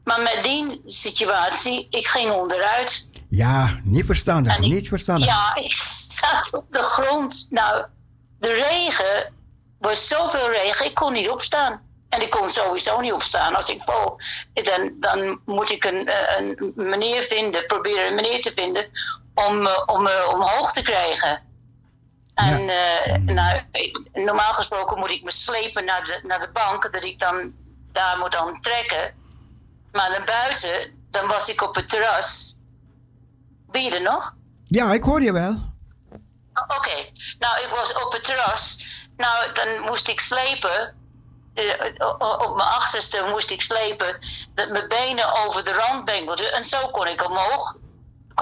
Maar met die situatie, ik ging onderuit. Ja, niet verstandig, ik- niet verstandig. Ja, ik zat op de grond. Nou, de regen was zoveel regen, ik kon niet opstaan. En ik kon sowieso niet opstaan. Als ik val, dan, dan moet ik een, eh, een meneer vinden, proberen een meneer te vinden om, om me omhoog te krijgen. En eh, nou, normaal gesproken moet ik me slepen naar de, naar de bank, dat ik dan daar moet aan trekken. Maar naar buiten, dan was ik op het terras. Ben je er nog? Ja, ik hoor je wel. Oh, Oké, nou ik was op het terras. Nou, dan moest ik slepen. Eh, op mijn achterste moest ik slepen. Dat mijn benen over de rand bengelden. En zo kon ik omhoog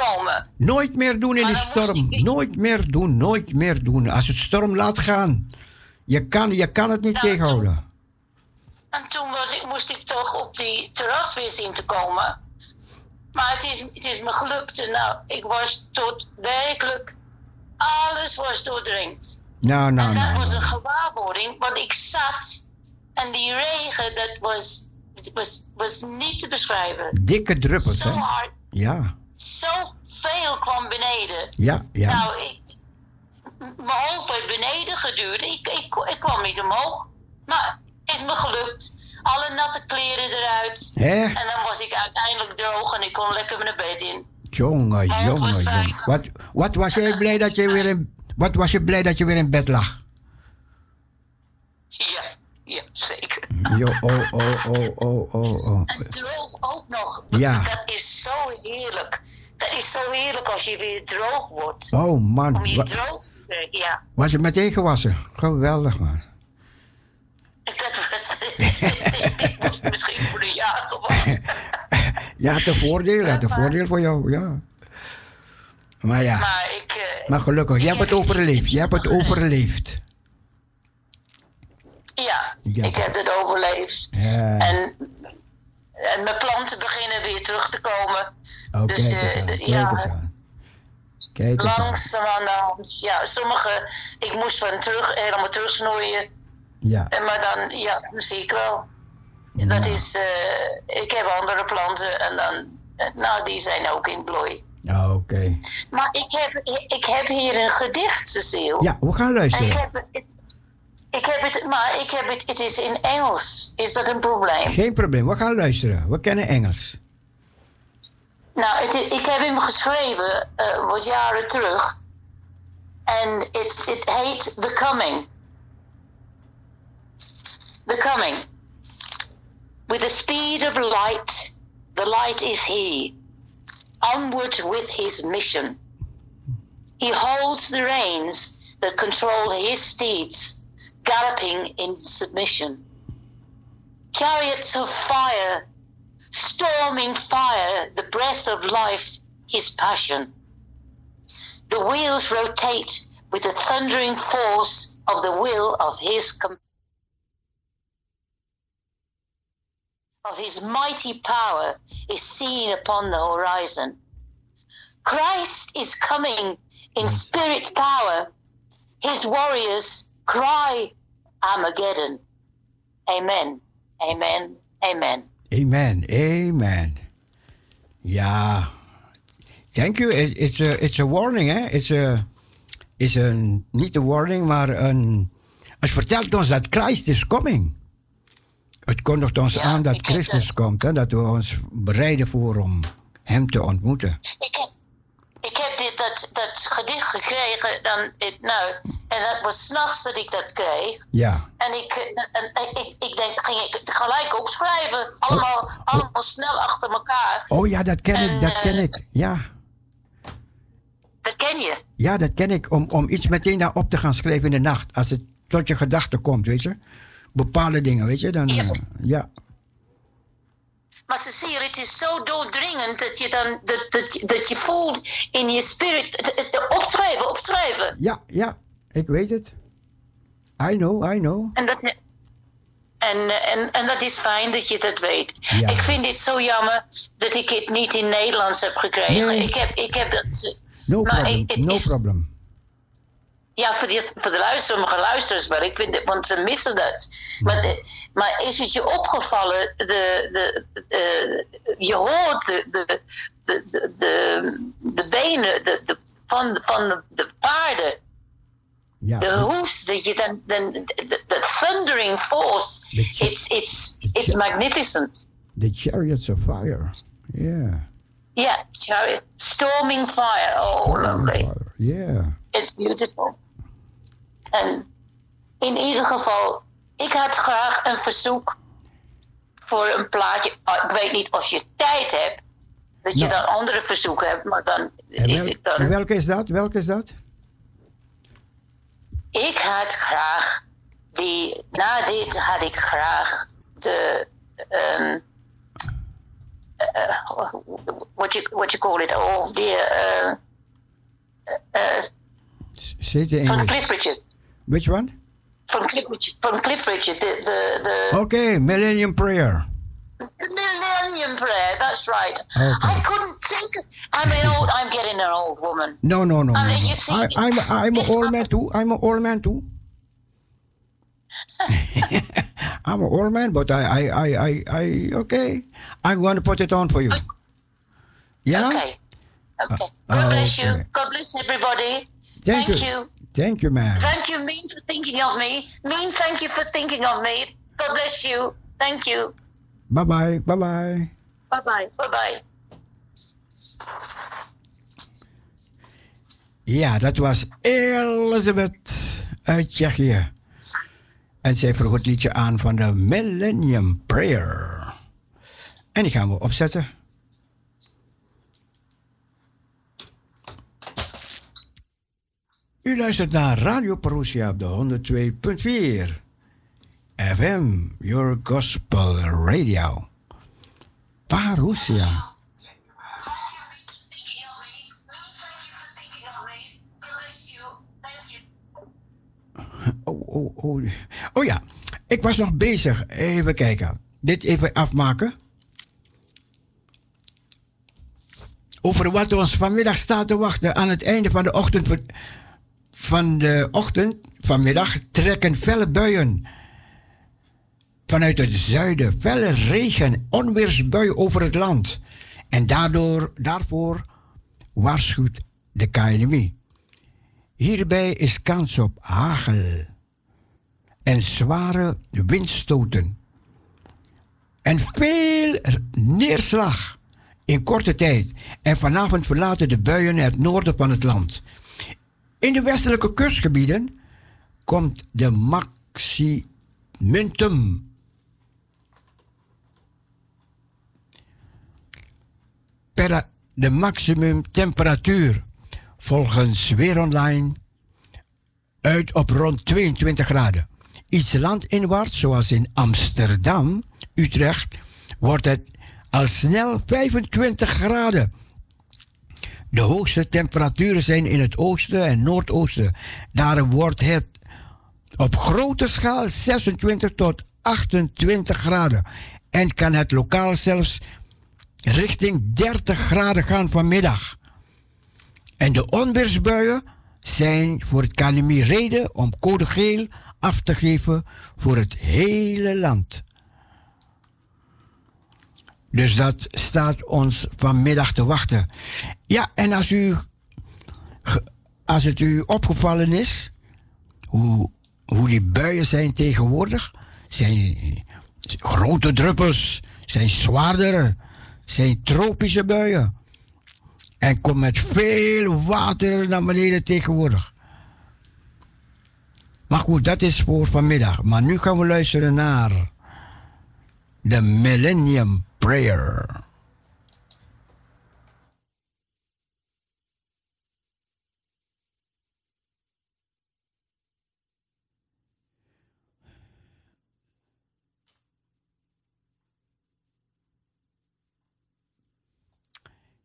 komen. Nooit meer doen in Maar de storm. ik- Nooit meer doen, nooit meer doen. Als het storm laat gaan. Je kan, je kan het niet Nou, tegenhouden. En toen was ik, moest ik toch op die terras weer zien te komen. Maar het is, het is me gelukt. En Nou, ik was tot werkelijk... Alles was doordrenkt. Nou, nou, en dat nou. was een nou. gewaarwording, want ik zat en die regen, dat was, was, was niet te beschrijven. Dikke druppels, Zo hè? hard, Ja, zo veel kwam beneden. ja, ja. Nou, ik, mijn hoofd werd beneden geduwd. Ik, ik, ik kwam niet omhoog. Maar is me gelukt. Alle natte kleren eruit. Hè? En dan was ik uiteindelijk droog en ik kon lekker mijn bed in. Jongen, jongen. veilig. Wat, wat was je blij dat je weer in... Wat was je blij dat je weer in bed lag? Ja, ja, zeker. Jo, oh, oh, oh, oh, oh, oh. En droog ook nog. Ja. Dat is zo heerlijk. Dat is zo heerlijk als je weer droog wordt. Oh, man. Om je droog te ja. Was je meteen gewassen? Geweldig, man. Dat was misschien voor de jager was. Ja, het een voordeel, het een voordeel voor jou, ja. Maar ja, Maar ik... eh, maar gelukkig, je hebt het overleefd. Je hebt het overleefd. Ja, Ja. ik heb het overleefd. Ja. En, en mijn planten beginnen weer terug te komen. Oh, dus, eh, kijk ja. Kijk. Langzaam aan de hand. Ja, sommige... Ik moest van terug, helemaal terugsnoeien. Ja, En Maar dan, ja, dat zie ik wel. Dat is... eh, ik heb andere planten en dan... eh, Nou, die zijn ook in bloei. ja oké. Maar ik heb, ik heb hier een gedicht, Cecile. Ja, we gaan En ik luisteren. heb, ik heb het, maar ik heb het, het is in Engels. Is dat een probleem? Geen probleem, we gaan luisteren. We kennen Engels. Nou, het, ik heb hem geschreven eh, wat jaren terug. En het heet The Coming. The Coming. With the speed of light, the light is he. Onward with his mission. He holds the reins that control his steeds, galloping in submission. Chariots of fire storming fire, the breath of life, his passion. The wheels rotate with the thundering force of the will of his of his mighty power is seen upon the horizon. Christ is coming in spirit power. His warriors cry Armageddon. Amen. Amen. Amen. Amen. Amen. Ja. Thank you. It's, it's, a, it's a warning, hè? It's a, it's a, niet een warning, maar een. Het vertelt ons dat Christ is coming. Het kondigt ons Ja, aan dat Christus dat. komt, hè? Dat we ons bereiden voor om Hem te ontmoeten. Ik heb, ik heb dit, dat, dat gedicht gekregen. Dan, nou, en dat was s'nachts dat ik dat kreeg. Ja. En ik, en, en ik, ik denk, ging ik het gelijk opschrijven. Allemaal, allemaal snel achter elkaar. Oh ja, dat ken ik, dat ken eh, ik. Ja. Dat ken je. Ja, dat ken ik. Om, om iets meteen daarop te gaan schrijven in de nacht. Als het tot je gedachten komt, weet je. Bepaalde dingen, weet je. Dan, Ja. ja. Maar ze zien, het is zo doordringend dat je dan dat, dat, dat je voelt in je spirit. het- het- Opschrijven, opschrijven. Ja, ja. Ik weet het. I know, I know. En dat, en, en, en dat is fijn dat je dat weet. Ja. Ik vind dit zo jammer dat ik het niet in Nederlands heb gekregen. Nee. Ik, heb, ik heb dat. No maar problem, ik- het no is- problem. Ja, voor, die, voor de luister, sommige luisteraars, maar ik vind het, want ze missen dat. Maar, maar is het je opgevallen, de, de, de- je hoort de, de, de, de, de, benen de, de, van, de- van de, de paarden, Ja. de hoes, dat je dan, dan de, de thundering force, it's, it's, it's magnificent. The chariots of fire. Yeah. Yeah, chariot, storming fire, oh lovely. Yeah. It's beautiful. En in ieder geval, ik had graag een verzoek voor een plaatje. Oh, ik weet niet of je tijd hebt, dat je dan andere verzoeken hebt, maar dan En, is wel- het dan. welke is dat? Welke is dat? Ik had graag die, na dit had ik graag de, um, uh, what you what you call it, oh, die, uh, uh, in van. Cliff Richard, Which one? From Cliff Richard, van Cliff Richard, de, de, de Okay, Millennium Prayer. The Millennium Prayer, that's right. Okay. I couldn't think. I'm an old. I'm getting an old woman. No, no, no. I mean, no. you see, I, I'm, I'm an old man too. I'm an old man too. I'm an old man, but I, I, I, I, I, okay. I'm going to put it on for you. Yeah? Okay. Okay. Uh, God bless you. God bless everybody. Thank Thank, you. you. Thank you, man. Thank you, Mean, for thinking of me. Mean, thank you for thinking of me. God bless you. Thank you. Bye bye. Bye bye. Bye bye. Bye bye. Ja, dat was Elizabeth uit Tsjechië. En zij vroeg het liedje aan van de Millennium Prayer. En die gaan we opzetten. U luistert naar Radio Parousia op de 102.4 FM, Your Gospel Radio. Parousia. Oh, oh, oh. Oh ja, ik was nog bezig. Even kijken. Dit even afmaken. Over wat ons vanmiddag staat te wachten. Aan het einde van de ochtend. Van de ochtend, vanmiddag, trekken felle buien. Vanuit het zuiden, felle regen, onweersbuien over het land. En daardoor, daarvoor waarschuwt de KNMI. Hierbij is kans op hagel en zware windstoten. En veel neerslag in korte tijd. En vanavond verlaten de buien het noorden van het land. In de westelijke kustgebieden komt de maximuntum per de maximumtemperatuur volgens Weer Online uit op rond 22 graden. Iets landinwaarts, zoals in Amsterdam, Utrecht, wordt het al snel 25 graden. De hoogste temperaturen zijn in het oosten en noordoosten. Daar wordt het op grote schaal 26 tot 28 graden. En kan het lokaal zelfs richting 30 graden gaan vanmiddag. En de onweersbuien zijn voor het KNMI reden om code geel af te geven voor het hele land. Dus dat staat ons vanmiddag te wachten. Ja, en als, u, als het u opgevallen is, hoe, hoe die buien zijn tegenwoordig, zijn grote druppels, zijn zwaarder, zijn tropische buien. En komt met veel water naar beneden tegenwoordig. Maar goed, dat is voor vanmiddag. Maar nu gaan we luisteren naar de Millennium Prayer.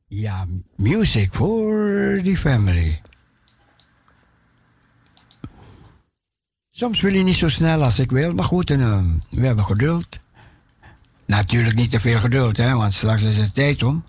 Ja, music for the family. Soms wil je niet zo snel als ik wil, maar goed, en, eh, we hebben geduld. Natuurlijk niet te veel geduld, hè, want straks is het tijd om.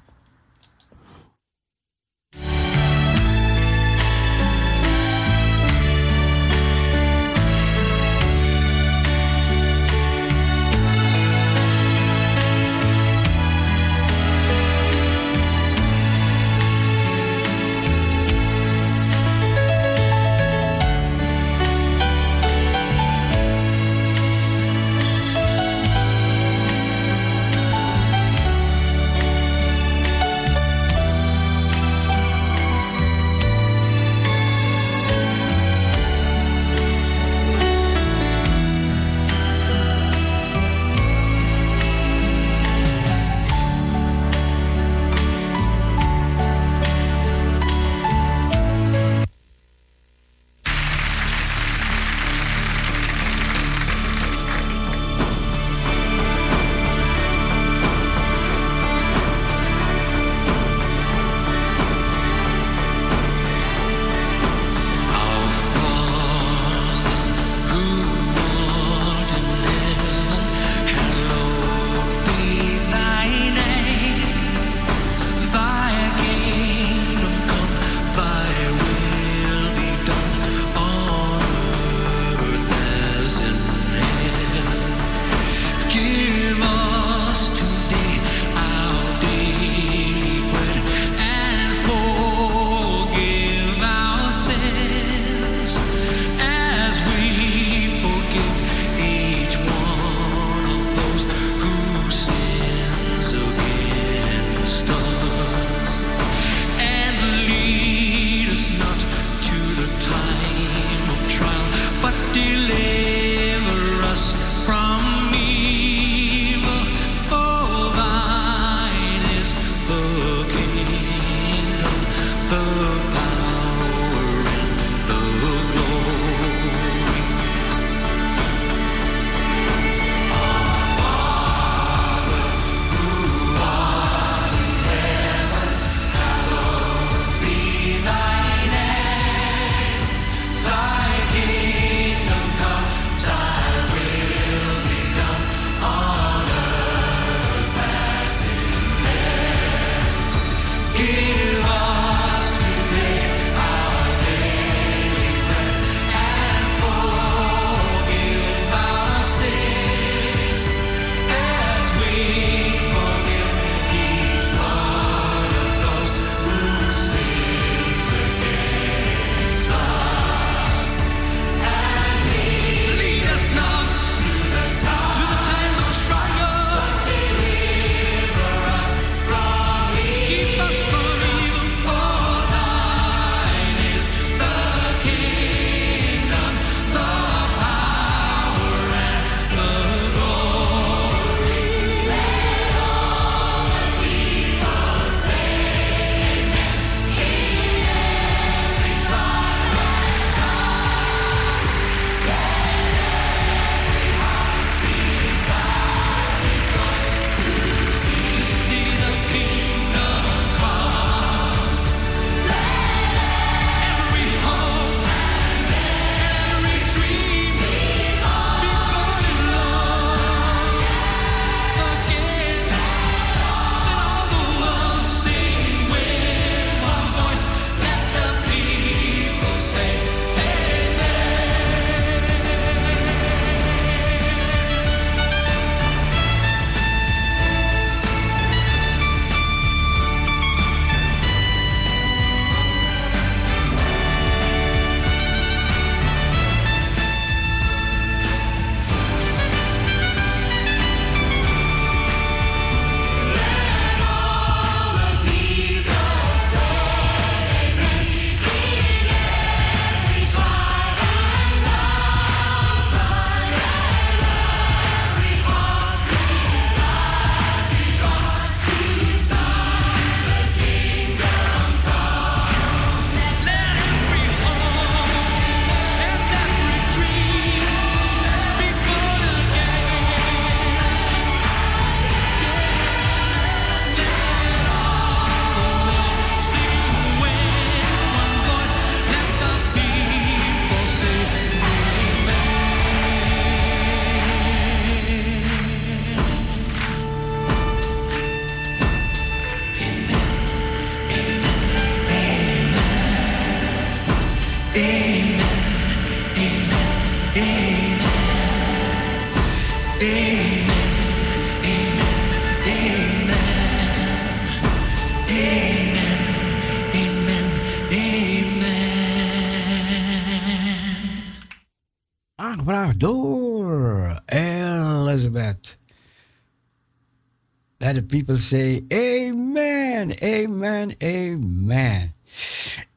the people say amen, amen, amen.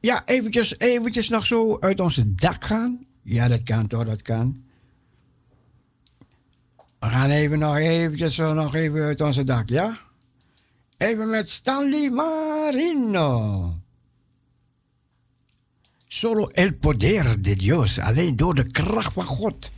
Ja, eventjes, eventjes nog zo uit onze dak gaan. Ja, dat kan toch, dat kan. We gaan even nog eventjes nog even uit onze dak, ja? Even met Stanley Marino. Solo el poder de Dios, alleen door de kracht van God.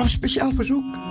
Of speciaal verzoek.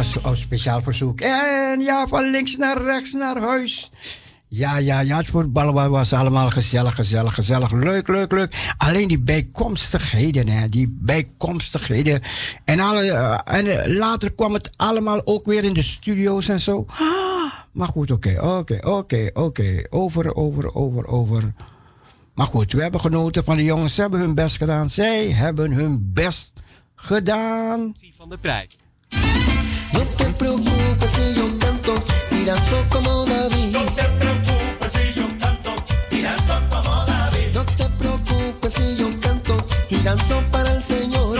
was speciaal verzoek. En ja, van links naar rechts naar huis. Ja, ja, ja, het voetballen was allemaal gezellig, gezellig, gezellig. Leuk, leuk, leuk. Alleen die bijkomstigheden, hè, die bijkomstigheden. En, alle, eh, en eh, later kwam het allemaal ook weer in de studio's en zo. Ah, maar goed, oké, oké, oké, oké. Over, over, over, over. Maar goed, we hebben genoten van de jongens. Ze hebben hun best gedaan. Zij hebben hun best gedaan. Van de prijs preocupes si yo canto, tirazo como David. No te preocupes si yo canto, y danzo como David. No te preocupes si yo canto, y danzo para el Señor.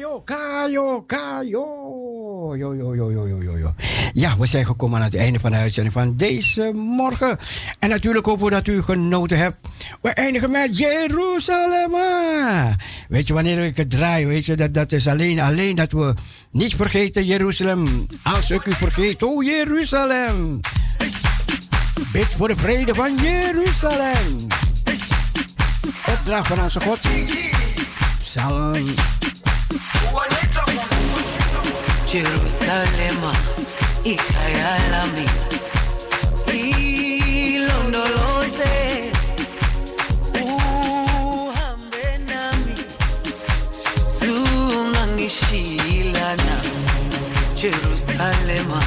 Kayo, kayo, kayo, kayo. Jo, jo, jo, jo, jo, jo, jo. Ja, we zijn gekomen aan het einde van de uitzending van deze morgen. En natuurlijk hopen we dat u genoten hebt. We eindigen met Jeruzalem. Weet je, wanneer ik het draai, weet je, dat, dat is alleen, alleen dat we niet vergeten Jeruzalem. Als ik u vergeet, oh Jeruzalem. Bid voor de vrede van Jeruzalem. Opdracht van onze God. Psalm Jerusalema ikayalami ilondoloze uhambe nami zungangishilana Jerusalema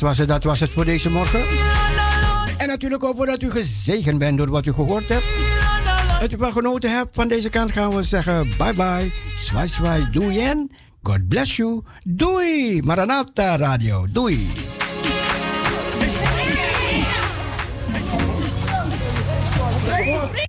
dat was het, dat was het, het voor deze morgen. En natuurlijk hopen we dat u gezegend bent door wat u gehoord hebt. Dat u wel genoten hebt van deze kant gaan we zeggen bye bye. Swai swai, doei en God bless you. Doei. Maranatha Radio. Doei.